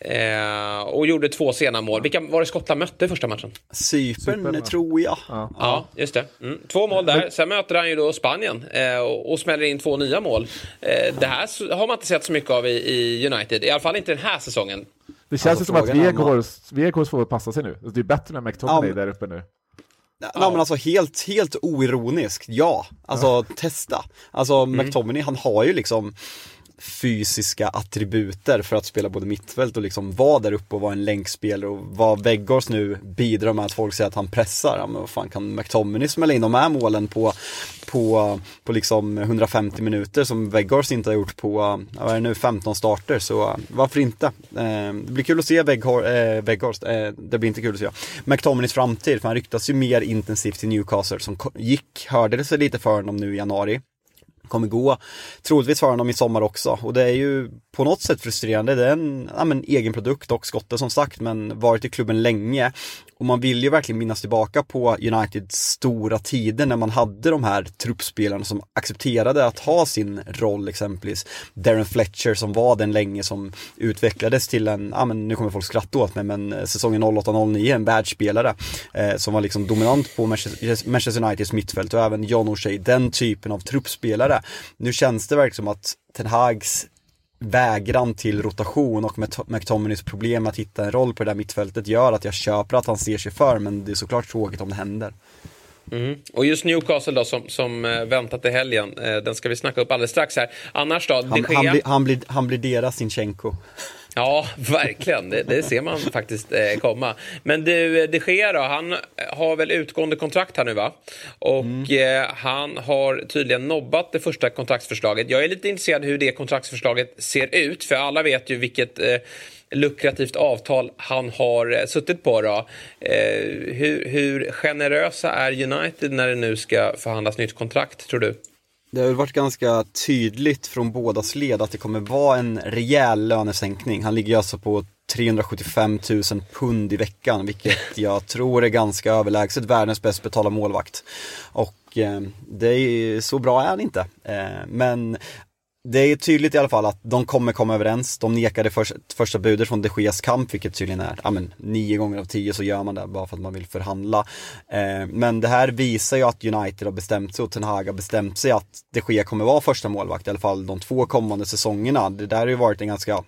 Eh, och gjorde två sena mål. Vilka var det Skottland mötte i första matchen? Cypern, tror jag. Ja, ja just det. Mm. Två mål där. Sen möter han ju då Spanien eh, och, och smäller in två nya mål. Eh, det här har man inte sett så mycket av i, i United. I alla fall inte den här säsongen. Det känns alltså, som att Vegårs får passa sig nu. Det är bättre med McTominay ja, där uppe nu. Ja. Nej men alltså helt, helt oironiskt, ja. Alltså ja. testa. Alltså mm. McTominay han har ju liksom fysiska attributer för att spela både mittfält och liksom vara där uppe och vara en länkspelare och vad Weggars nu bidrar med att folk säger att han pressar. Ja, men vad fan kan McTominay smälla in de här målen på, på, på liksom 150 minuter som Weggars inte har gjort på, vad är det nu, 15 starter så eh, varför inte? Eh, det blir kul att se Weggars, eh, eh, det blir inte kul att se. McTominays framtid, för han ryktas ju mer intensivt till Newcastle som gick, hörde det sig lite för honom nu i januari kommer gå. Troligtvis för honom i sommar också. Och det är ju på något sätt frustrerande. Det är en ja, men, egen produkt och skotte som sagt men varit i klubben länge och man vill ju verkligen minnas tillbaka på Uniteds stora tider när man hade de här truppspelarna som accepterade att ha sin roll exempelvis. Darren Fletcher som var den länge som utvecklades till en, ja men nu kommer folk skratta åt mig men eh, säsongen 08-09 en världsspelare eh, som var liksom dominant på Manchester Uniteds mittfält och även John O'Shea, den typen av truppspelare. Nu känns det verkligen som att Ten Hags vägran till rotation och McTominays problem att hitta en roll på det där mittfältet gör att jag köper att han ser sig för men det är såklart tråkigt om det händer. Mm. Och just Newcastle då som, som äh, väntat i helgen, äh, den ska vi snacka upp alldeles strax här. Annars då? Han, han, blir, han, blir, han blir deras Sinchenko. Ja, verkligen. Det, det, ser man faktiskt eh, komma. Men du, de Gea då, han har väl utgående kontrakt här nu va? Och mm. eh, han har tydligen nobbat det första kontraktsförslaget. Jag är lite intresserad hur det kontraktsförslaget ser ut, för alla vet ju vilket eh, lukrativt avtal han har eh, suttit på. Då. Eh, hur, hur generösa är United när det nu ska förhandlas nytt kontrakt, tror du? Det har varit ganska tydligt från bådas led att det kommer vara en rejäl lönesänkning. Han ligger alltså på 375 000 pund i veckan, vilket jag tror är ganska överlägset världens bäst betalda målvakt. Och eh, det är, så bra är han inte. Men det är tydligt i alla fall att de kommer komma överens. De nekade först, första budet från de Geas kamp, vilket tydligen är, ja men nio gånger av tio så gör man det bara för att man vill förhandla. Eh, men det här visar ju att United har bestämt sig och Ten Hag har bestämt sig att de Gea kommer vara första målvakt, i alla fall de två kommande säsongerna. Det där har ju varit en ganska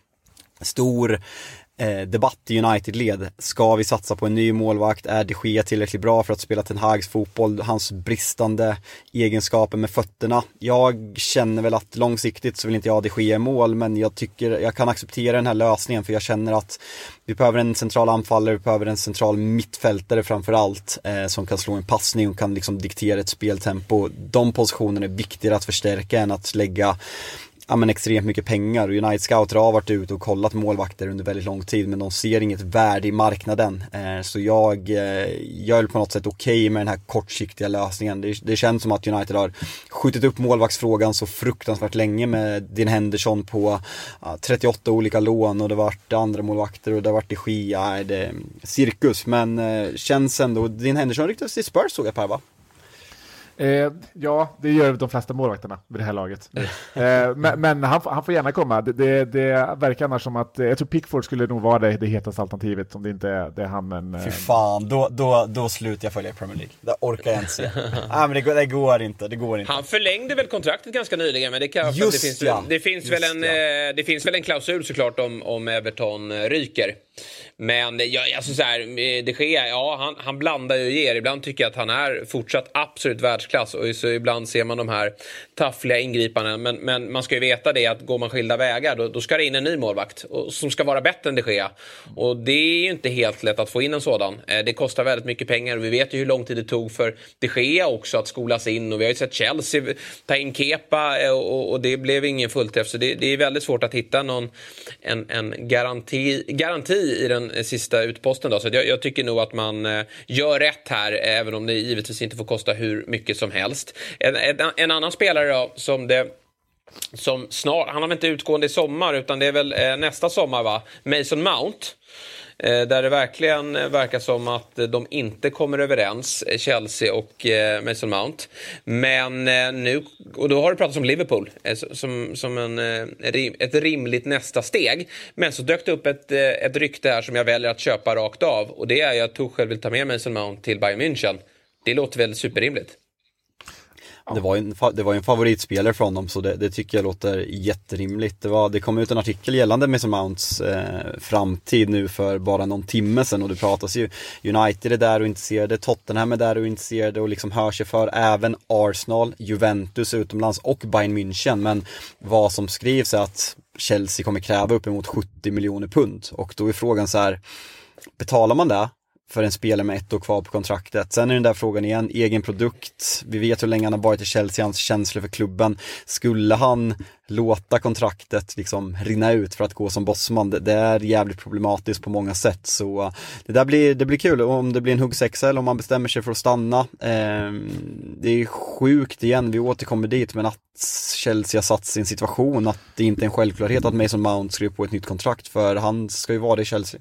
stor eh, debatt i United-led. Ska vi satsa på en ny målvakt? Är de Gea tillräckligt bra för att spela Ten Hags fotboll? Hans bristande egenskaper med fötterna. Jag känner väl att långsiktigt så vill inte jag ha de Gea i mål, men jag tycker jag kan acceptera den här lösningen för jag känner att vi behöver en central anfallare, vi behöver en central mittfältare framförallt eh, som kan slå en passning och kan liksom diktera ett speltempo. De positionerna är viktigare att förstärka än att lägga ja, men extremt mycket pengar. Och United Scouter har varit ute och kollat målvakter under väldigt lång tid men de ser inget värde i marknaden. Eh, så jag, eh, jag är på något sätt okej okay med den här kortsiktiga lösningen. Det, det känns som att United har skjutit upp målvaktsfrågan så fruktansvärt länge med Din Henderson på 38 olika lån och det har varit andra målvakter och det har varit i Gia, det är cirkus. Men eh, känns ändå, Din Henderson ryktades till Spurs såg jag Per va? Eh, ja, det gör de flesta målvakterna vid det här laget. eh, men, men han, han, får gärna komma. Det, det, det, verkar annars som att, jag tror Pickford skulle nog vara det, det hetaste alternativet om det inte är, det är han. Men, eh... Fy fan, då, då, då slutar jag följa Premier League. Det orkar jag inte se. Nej men det, det, går inte, det går inte. Han förlängde väl kontraktet ganska nyligen, men det, kan, Just det, finns, ja. det, finns, Just väl en, ja. eh, det finns väl en klausul såklart om, om Everton eh, ryker. Men ja, alltså så här, det sker, ja han, han blandar ju och ger. Ibland tycker jag att han är fortsatt absolut världsklass och så ibland ser man de här taffliga ingripandena. Men, men man ska ju veta det att går man skilda vägar då, då ska det in en ny målvakt och, som ska vara bättre än de Gea. Och det är ju inte helt lätt att få in en sådan. Eh, det kostar väldigt mycket pengar och vi vet ju hur lång tid det tog för de Gea också att skolas in och vi har ju sett Chelsea ta in Kepa eh, och, och det blev ingen fullträff. Så det, det, är väldigt svårt att hitta någon en, en garanti, garanti i den sista utposten. Då. Så jag, jag, tycker nog att man eh, gör rätt här, eh, även om det givetvis inte får kosta hur mycket som helst. En, en, en annan spelare då, som det som snart, han har väl inte utgående i sommar utan det är väl eh, nästa sommar va? Mason Mount. Eh, där det verkligen verkar som att de inte kommer överens, eh, Chelsea och eh, Mason Mount. Men eh, nu, och då har det pratats om Liverpool eh, som, som en, ett rimligt nästa steg. Men så dök det upp ett, ett rykte här som jag väljer att köpa rakt av och det är att Tuchel vill ta med Mason Mount till Bayern München. Det låter väl superrimligt? Det var, en, det var en favoritspelare från dem så det, det, tycker jag låter jätterimligt. Det, var, det kom ut en artikel gällande Mason Mounts eh, framtid nu för bara någon timme sedan och det pratas ju United är där och intresserade, Tottenham är där och intresserade och liksom hör sig för även Arsenal, Juventus utomlands och Bayern München. Men vad som skrivs är att Chelsea kommer kräva uppemot 70 miljoner pund och då är frågan så här, betalar man det för en spelare med ett år kvar på kontraktet. Sen är den där frågan igen, egen produkt. Vi vet hur länge han har varit i Chelsea, hans känslor för klubben. Skulle han låta kontraktet liksom rinna ut för att gå som bossman, det, det är jävligt problematiskt på många sätt. Så det där blir, det blir kul, om det blir en huggsexa eller om man bestämmer sig för att stanna. Eh, det är sjukt igen, vi återkommer dit, men att Chelsea har satt sin situation, att det inte är en självklarhet att Mason Mount skriver på ett nytt kontrakt, för han ska ju vara det i Chelsea.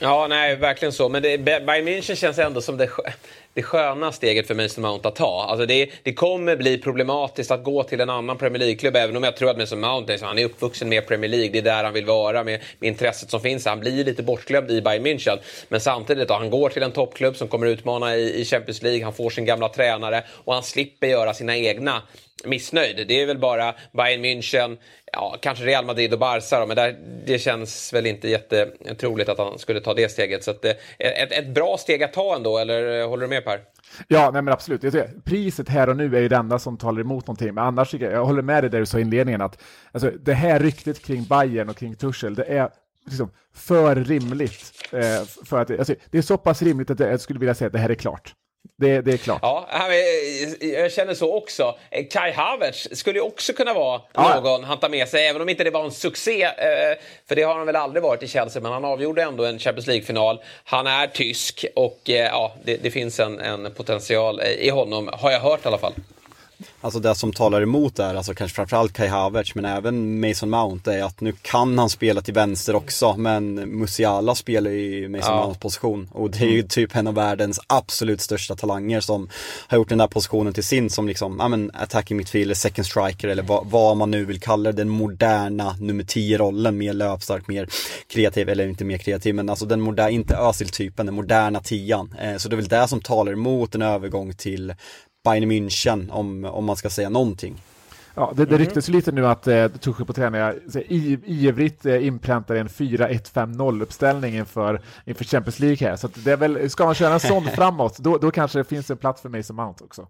Ja, nej, verkligen så. Men det, Bayern München känns ändå som det, det sköna steget för Mason Mount att ta. Alltså det, det kommer bli problematiskt att gå till en annan Premier League-klubb, även om jag tror att Mason Mount är, han är uppvuxen med Premier League. Det är där han vill vara med, med intresset som finns. Han blir lite bortglömd i Bayern München. Men samtidigt, då, han går till en toppklubb som kommer utmana i, i Champions League. Han får sin gamla tränare och han slipper göra sina egna missnöjd. Det är väl bara Bayern München, ja, kanske Real Madrid och Barca då, men där, det känns väl inte jättetroligt att han skulle ta det steget. Så att, eh, ett, ett bra steg att ta ändå, eller eh, håller du med Per? Ja, nej men absolut. Jag tycker, priset här och nu är ju det enda som talar emot någonting. Men annars, jag håller med dig där du sa i inledningen att alltså, det här ryktet kring Bayern och kring Tuchel, det är liksom för rimligt. Eh, för att, alltså, det är så pass rimligt att jag skulle vilja säga att det här är klart. Det, det, är klart. Ja, jag känner så också. Kai Havertz skulle ju också kunna vara ja. någon han tar med sig, även om inte det var en succé. Eh, för det har han väl aldrig varit i Chelsea, men han avgjorde ändå en Champions League-final. Han är tysk och ja, det, det finns en, en potential i honom, har jag hört i alla fall. Alltså det som talar emot är alltså kanske framförallt Kai Havertz men även Mason Mount är att nu kan han spela till vänster också men Musiala spelar i Mason ja. Mounts position och det är ju typ en av världens absolut största talanger som har gjort den där positionen till sin som liksom, ja men attacking midfielder, second striker eller vad, vad man nu vill kalla det, den moderna nummer 10-rollen, mer löpstark, mer kreativ, eller inte mer kreativ men alltså den moderna, inte Özil-typen, den moderna tian. Eh, så det är väl det som talar emot en övergång till Bayern München om, om man ska säga någonting. Ja, det, det mm. ryktas lite nu att eh, Tuchel på träningar ivrigt eh, inpräntar en 4-1-5-0 uppställning inför, inför Champions League här. Så det är väl, ska man köra en sån framåt, då, då kanske det finns en plats för Mason Mount också.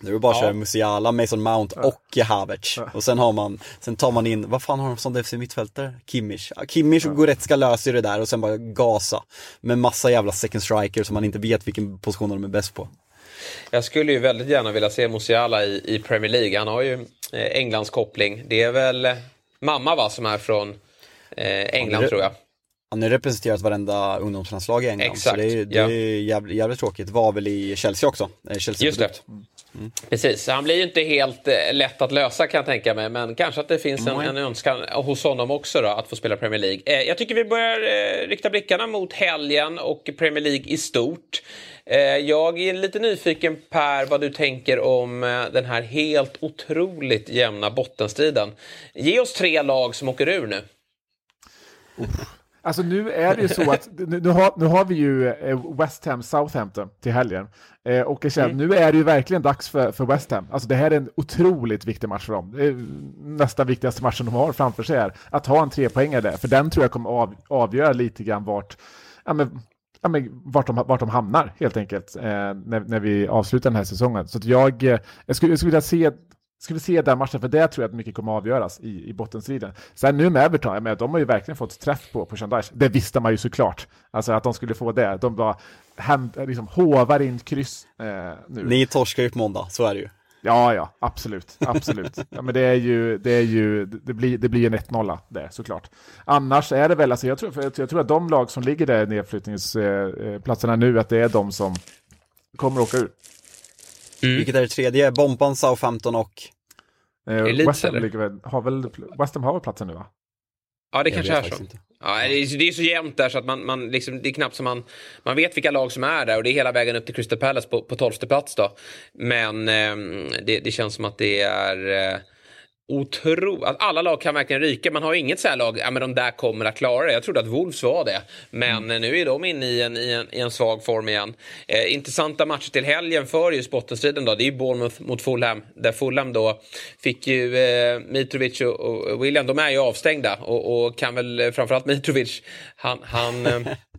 Nu är det bara att köra Musiala, Mason Mount och ja. Havertz. Ja. Och sen har man, sen tar man in, vad fan har de som defensiv mittfältare? Kimmich. Kimmich och ja. Goretzka löser det där och sen bara gasa. Med massa jävla second striker som man inte vet vilken position de är bäst på. Jag skulle ju väldigt gärna vilja se Musiala i, i Premier League. Han har ju eh, Englands koppling. Det är väl eh, mamma va, som är från eh, England tror jag. Han har representerat varenda ungdomslandslag i England. Exakt, så det är, det ja. är jävligt, jävligt, tråkigt. Var väl i Chelsea också. Chelsea Just det. Mm. Precis, han blir ju inte helt lätt att lösa kan jag tänka mig. Men kanske att det finns en, en önskan hos honom också då, att få spela Premier League. Jag tycker vi börjar rikta blickarna mot helgen och Premier League i stort. Eh, jag är lite nyfiken Per vad du tänker om eh, den här helt otroligt jämna bottenstriden. Ge oss tre lag som åker ur nu. Alltså nu är det ju så att nu har, nu har vi ju eh, West Ham Southampton till helgen. och jag känner, mm. nu är det ju verkligen dags för, för West Ham. Alltså det här är en otroligt viktig match för dem. Det är nästan viktigaste matchen de har framför sig här. Att ha en trepoängare där, för den tror jag kommer av, avgöra lite grann vart ja, men ja, men vart, de, vart de hamnar helt enkelt eh, när, när vi avslutar den här säsongen. Så jag, eh, jag, skulle, jag skulle vilja se skulle se den matchen, för det tror jag att mycket kommer att avgöras i, i bottenstriden. Sen nu med Everton, med, de har ju verkligen fått träff på, på Shandaish. Det visste man ju såklart. Alltså att de skulle få det. De bara hem, liksom, hovar in kryss eh, nu. Ni torskar ju på måndag, så är det ju. Ja, ja, absolut, absolut. Ja, men det är ju, det är ju, det blir, det blir en 1-0 där såklart. Annars är det väl, alltså jag tror, jag tror att de lag som ligger där i nedflyttningsplatserna nu, att det är de som kommer att åka ur. Mm. Vilket är det tredje? Bompan, Southampton och? Eh, West Ham har väl, West Ham har väl platsen nu va? Ja, det kanske är så. Inte. Ja, det, är, det är så jämnt där så att man, man liksom, det är knappt som man, man vet vilka lag som är där och det är hela vägen upp till Crystal Palace på, på 12 plats då. Men eh, det, det, känns som att det är eh, otro... Alla lag kan verkligen ryka. Man har inget så här lag, ja men de där kommer att klara det. Jag trodde att Wolves var det. Men mm. nu är de inne i en, i en, i en svag form igen. Eh, intressanta matcher till helgen för just bottenstriden då. Det är ju Bournemouth mot Fulham. Där Fulham då fick ju eh, Mitrovic och, och, William, de är ju avstängda. Och, och kan väl framförallt Mitrovic, han... han eh,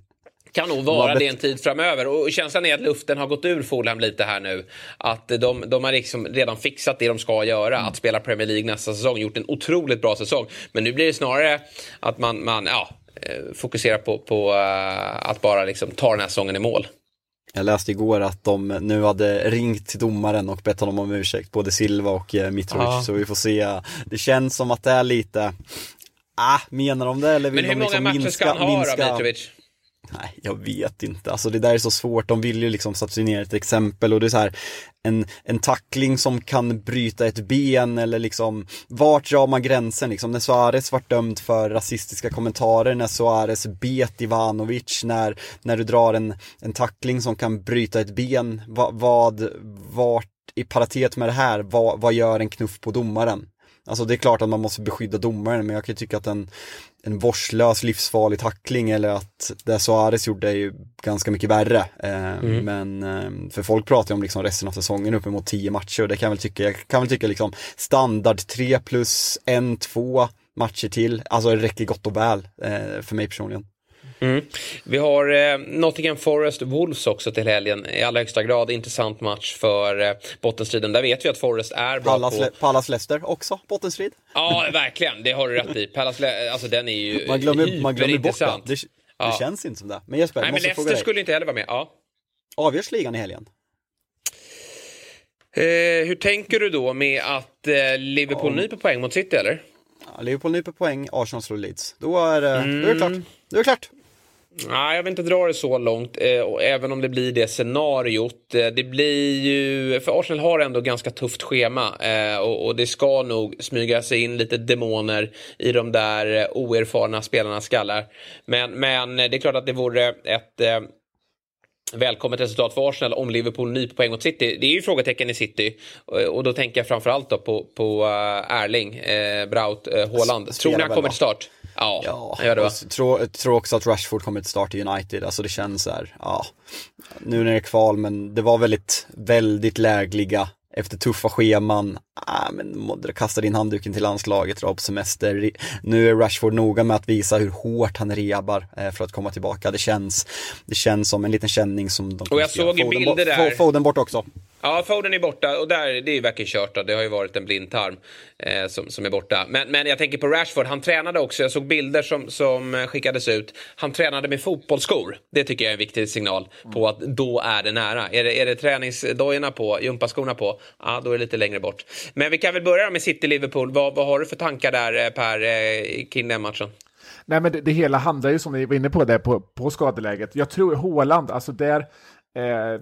kan nog vara det en tid framöver. Och känslan är att luften har gått ur Fulham lite här nu. Att de, de har liksom redan fixat det de ska göra. Mm. Att spela Premier League nästa säsong. Gjort en otroligt bra säsong. Men nu blir det snarare att man, man ja, eh, fokuserar på, på uh, att bara liksom ta den här säsongen i mål. Jag läste igår att de nu hade ringt till domaren och bett honom om ursäkt, både Silva och eh, Mitrovic, ja. så vi får se. Det känns som att det är lite, ah, menar de det eller vill Men hur de många liksom matcher ska han ha minska... då, Mitrovic? Nej, jag vet inte. Alltså det där är så svårt. De vill ju liksom statuera ett exempel och det är så här en, en tackling som kan bryta ett ben eller liksom vart drar man gränsen liksom? När Suarez vart dömd för rasistiska kommentarer, när Suarez bet Ivanovic, när, när du drar en, en tackling som kan bryta ett ben, vad, vad vart i paritet med det här, vad, vad gör en knuff på domaren? Alltså det är klart att man måste beskydda domaren men jag kan ju tycka att en, en vårdslös livsfarlig tackling eller att det Suarez gjorde är ju ganska mycket värre. Eh, mm. Men eh, för folk pratar ju om liksom resten av säsongen uppemot 10 matcher och det kan jag väl tycka, jag kan väl tycka liksom standard 3 plus 1, 2 matcher till, alltså det räcker gott och väl eh, för mig personligen. Mm. Vi har eh, Nottingham Forest Wolves också till helgen. I allra högsta grad intressant match för eh, bottenstriden. Där vet vi att Forest är bra Pallas, på... Pallas Leicester också, bottenstrid. Ja, verkligen. Det har du rätt i. Pallas, alltså den är ju Man glömmer, man glömmer bort det. Det, ja. känns inte som det. Men Jesper, Nej, men Leicester skulle inte heller vara med. Ja. Avgörs ligan i helgen? Eh, hur tänker du då med att eh, Liverpool ja. nyper poäng mot City, eller? Ja, Liverpool nyper poäng, Arsenal slår Leeds. Då är, mm. då är det klart. Då är det klart. Nej, jag vill inte dra det så långt, eh, även om det blir det scenariot. Eh, det blir ju, för Arsenal har ändå ganska tufft schema eh, och, det ska nog smyga sig in lite demoner i de där eh, oerfarna spelarnas skallar. Men, men det är klart att det vore ett eh, välkommet resultat för Arsenal om Liverpool nyper poäng mot City. Det är ju frågetecken i City och då tänker jag framförallt då på, på Erling uh, Braut uh, Haaland. Tror ni han kommer till start? Ja, ja gör det va? Jag tror, tror också att Rashford kommer till start i United, alltså det känns så här, ja. Nu när det är kval, men det var väldigt, väldigt lägliga efter tuffa scheman, ah, men kastade in handduken till landslaget, drar på semester. Nu är Rashford noga med att visa hur hårt han rebar eh, för att komma tillbaka. Det känns, det känns som en liten känning som de Och jag såg ju bilder där. Foden bort också. Ja, Foden är borta och där, det är ju verkligen kört. Då. Det har ju varit en blindtarm eh, som, som är borta. Men, men jag tänker på Rashford, han tränade också. Jag såg bilder som, som eh, skickades ut. Han tränade med fotbollsskor. Det tycker jag är en viktig signal på att då är det nära. Är det, är det träningsdojorna på, gympaskorna på, ja då är det lite längre bort. Men vi kan väl börja med City-Liverpool. Vad, vad har du för tankar där eh, Per, eh, kring den matchen? Nej, men det, det, hela handlar ju som ni var inne på där på, på skadeläget. Jag tror Håland, alltså där eh,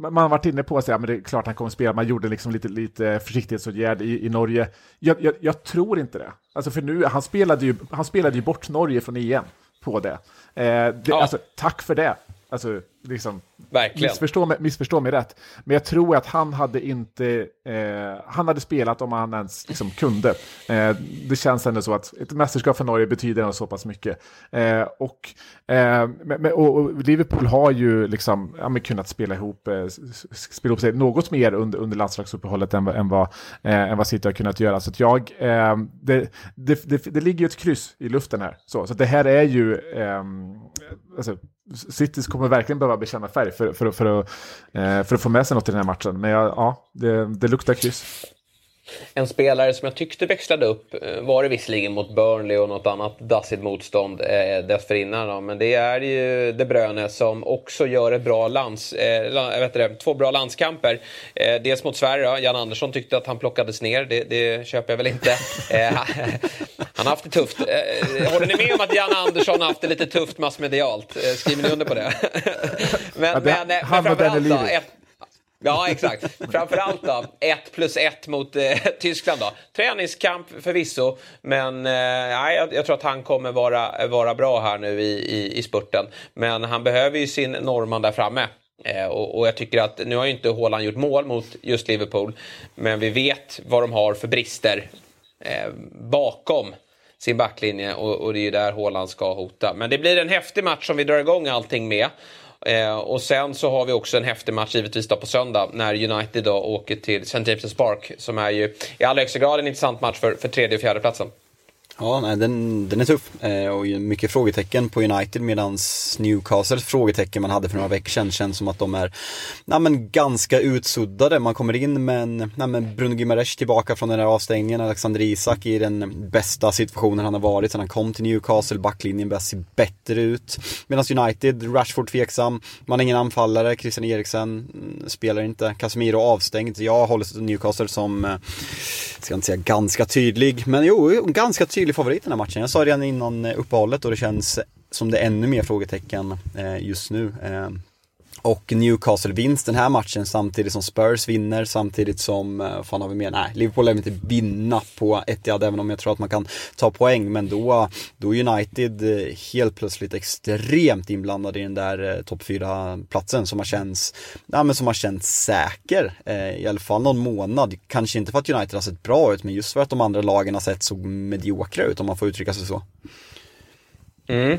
man har varit inne på att säga, men det är klart han kommer spela, man gjorde liksom lite, lite försiktighetsåtgärd i, i Norge. Jag, jag, jag, tror inte det. Alltså för nu, han spelade ju, han spelade ju bort Norge från EM på det. Eh, det ja. alltså, tack för det. Alltså, liksom, Verkligen. Missförstå mig, missförstå mig rätt. Men jag tror att han hade inte, eh, han hade spelat om han ens liksom, kunde. Eh, det känns ändå så att ett mästerskap för Norge betyder ändå så pass mycket. Eh, och, eh, och, och, Liverpool har ju liksom, ja, kunnat spela ihop, eh, spela ihop sig något mer under, under landslagsuppehållet än, än, vad, eh, än vad City har kunnat göra. Så jag, det, det, det, det, ligger ju ett kryss i luften här. Så, så det här är ju, alltså, City kommer verkligen behöva bekänna färg för, för, för, att, eh, för att få med sig något i den här matchen. Men ja, det, det luktar kryss. En spelare som jag tyckte växlade upp eh, var det visserligen mot Burnley och något annat dassigt motstånd eh, dessförinnan. Då. Men det är ju De Bruyne som också gör ett bra lands, eh, vet det, två bra landskamper. Eh, dels mot Sverige, då. Jan Andersson tyckte att han plockades ner. Det, det köper jag väl inte. Eh, han har haft det tufft. Eh, håller ni med om att Jan Andersson har haft det lite tufft massmedialt? Eh, skriver ni under på det? men, ja, det, men, men framförallt då, ett, Ja, exakt. Framförallt då, 1 plus 1 mot eh, Tyskland. Då. Träningskamp förvisso, men eh, jag, jag tror att han kommer vara, vara bra här nu i, i, i spurten. Men han behöver ju sin norrman där framme. Eh, och, och, jag tycker att, nu har ju inte Haaland gjort mål mot just Liverpool, men vi vet vad de har för brister eh, bakom sin backlinje och, och, det är ju där Haaland ska hota. Men det blir en häftig match som vi drar igång allting med. Eh, och sen så har vi också en häftig match givetvis då på söndag när United då åker till St. James' Park som är ju i allra högsta grad en intressant match för, för tredje och fjärde platsen. Ja, nej, den, den är tuff eh, och mycket frågetecken på United medan Newcastles frågetecken man hade för några veckor sedan känns som att de är nej, men ganska utsuddade. Man kommer in med, en, nej, men Bruno Gimares tillbaka från den här avstängningen, Alexander Isak i den bästa situationen han har varit sedan han kom till Newcastle, backlinjen börjar se bättre ut. Medan United, Rashford tveksam, man har ingen anfallare, Christian Eriksen mm, spelar inte, Casemiro avstängd. Jag håller till Newcastle som, eh, ska inte säga ganska tydlig, men jo, ganska tydlig tydlig favorit den här matchen. Jag sa redan innan eh, uppehållet och det känns som det är ännu mer frågetecken eh, just nu. Eh, och Newcastle vinst den här matchen samtidigt som Spurs vinner, samtidigt som, eh, vad fan har vi mer? Nej, Liverpool lär inte vinna på Etihad även om jag tror att man kan ta poäng. Men då, då är United eh, helt plötsligt extremt inblandade i den där eh, topp 4-platsen som har känts, ja men som har känts säker. Eh, I alla fall någon månad. Kanske inte för att United har sett bra ut, men just för att de andra lagen har sett så mediokra ut om man får uttrycka sig så. Mm.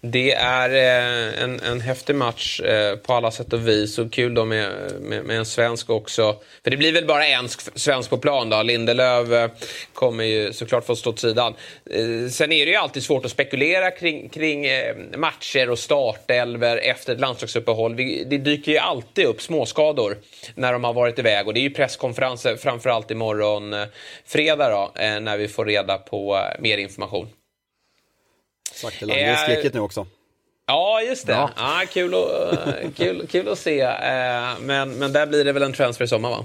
Det är eh, en, en häftig match eh, på alla sätt och vis och kul då med, med, med, en svensk också. För det blir väl bara en svensk på plan då. Lindelöf eh, kommer ju såklart få stå åt sidan. Eh, sen är det ju alltid svårt att spekulera kring, kring eh, matcher och startelver efter ett landslagsuppehåll. Vi, det dyker ju alltid upp småskador när de har varit iväg och det är ju presskonferenser framförallt imorgon eh, fredag då, eh, när vi får reda på mer information. Exakt, det är skriket nu också. Ja, just det. Ja. Ja, kul, att, kul, kul att se. Eh, men, men där blir det väl en transfer i sommar, va?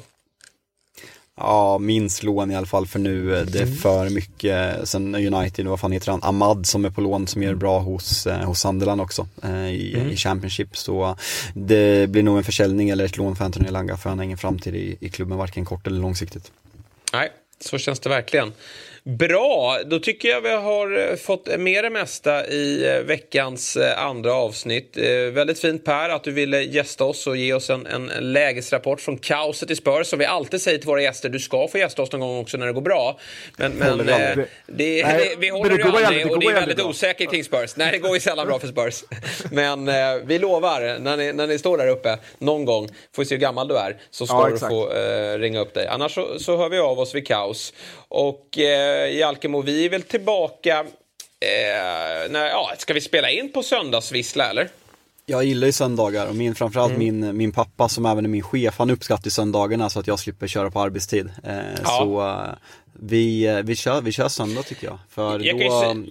Ja, minst lån i alla fall för nu. Det är mm. för mycket. Sen United, vad fan heter han? Ahmad som är på lån som gör bra hos, eh, hos Sunderland också eh, i, mm. i Championship. Så det blir nog en försäljning eller ett lån för Anthony Langa för han har ingen framtid i, i klubben, varken kort eller långsiktigt. Nej, så känns det verkligen. Bra, då tycker jag vi har eh, fått med det mesta i eh, veckans eh, andra avsnitt. Väldigt fint Per att du ville gästa oss och ge oss en, en lägesrapport från kaoset i Spurs. Som vi alltid säger till våra gäster, du ska få gästa oss någon gång också när det går bra. Men, men det, det, det, vi håller ju aldrig och det är väldigt osäkert kring Spurs. Nej, det går ju sällan bra för Spurs. Men vi lovar, när ni, när ni står där uppe någon gång, får vi se hur gammal du är, så ska ja, du få uh, ringa upp dig. Annars så, så hör vi av oss vid kaos. Och eh, Jalkemo, vi är väl tillbaka... Eh, när, ja, ska vi spela in på söndagsvissla eller? Jag gillar ju söndagar och min, framförallt mm. min, min pappa som även är min chef, han uppskattar söndagarna så att jag slipper köra på arbetstid. Eh, ja. Så eh, vi, eh, vi, kör, vi kör söndag tycker jag. För jag då,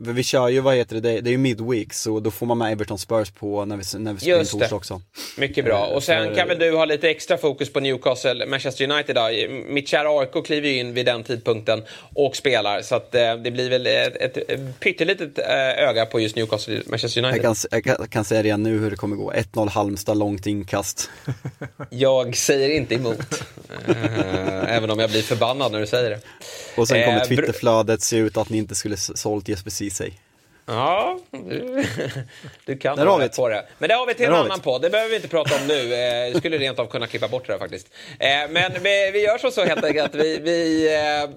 vi kör ju, vad heter det, det är ju midweek så då får man med Everton Spurs på när vi, när vi spelar torsdag också. Mycket bra. Och sen kan väl du ha lite extra fokus på Newcastle, Manchester United då. Mitt kära AIK kliver ju in vid den tidpunkten och spelar. Så att eh, det blir väl ett, ett pyttelitet eh, öga på just Newcastle, Manchester United. Jag kan, jag kan, kan säga redan nu hur det kommer gå. 1-0 Halmstad, långt inkast. jag säger inte emot. Eh, även om jag blir förbannad när du säger det. Och sen kommer Twitterflödet se ut att ni inte skulle sålt Jesper Ceesay. Ja, du, du kan Där har på det. Men det har vi till en annan podd, det behöver vi inte prata om nu. Eh, jag skulle rent av kunna klippa bort det där faktiskt. Eh, men vi, vi gör så, så helt enkelt. Vi, vi, eh,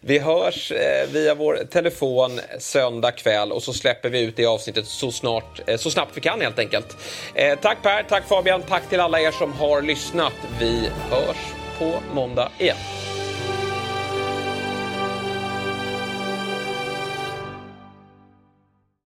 vi hörs via vår telefon söndag kväll och så släpper vi ut det avsnittet så, snart, så snabbt vi kan helt enkelt. Tack Per, tack Fabian, tack till alla er som har lyssnat. Vi hörs på måndag igen.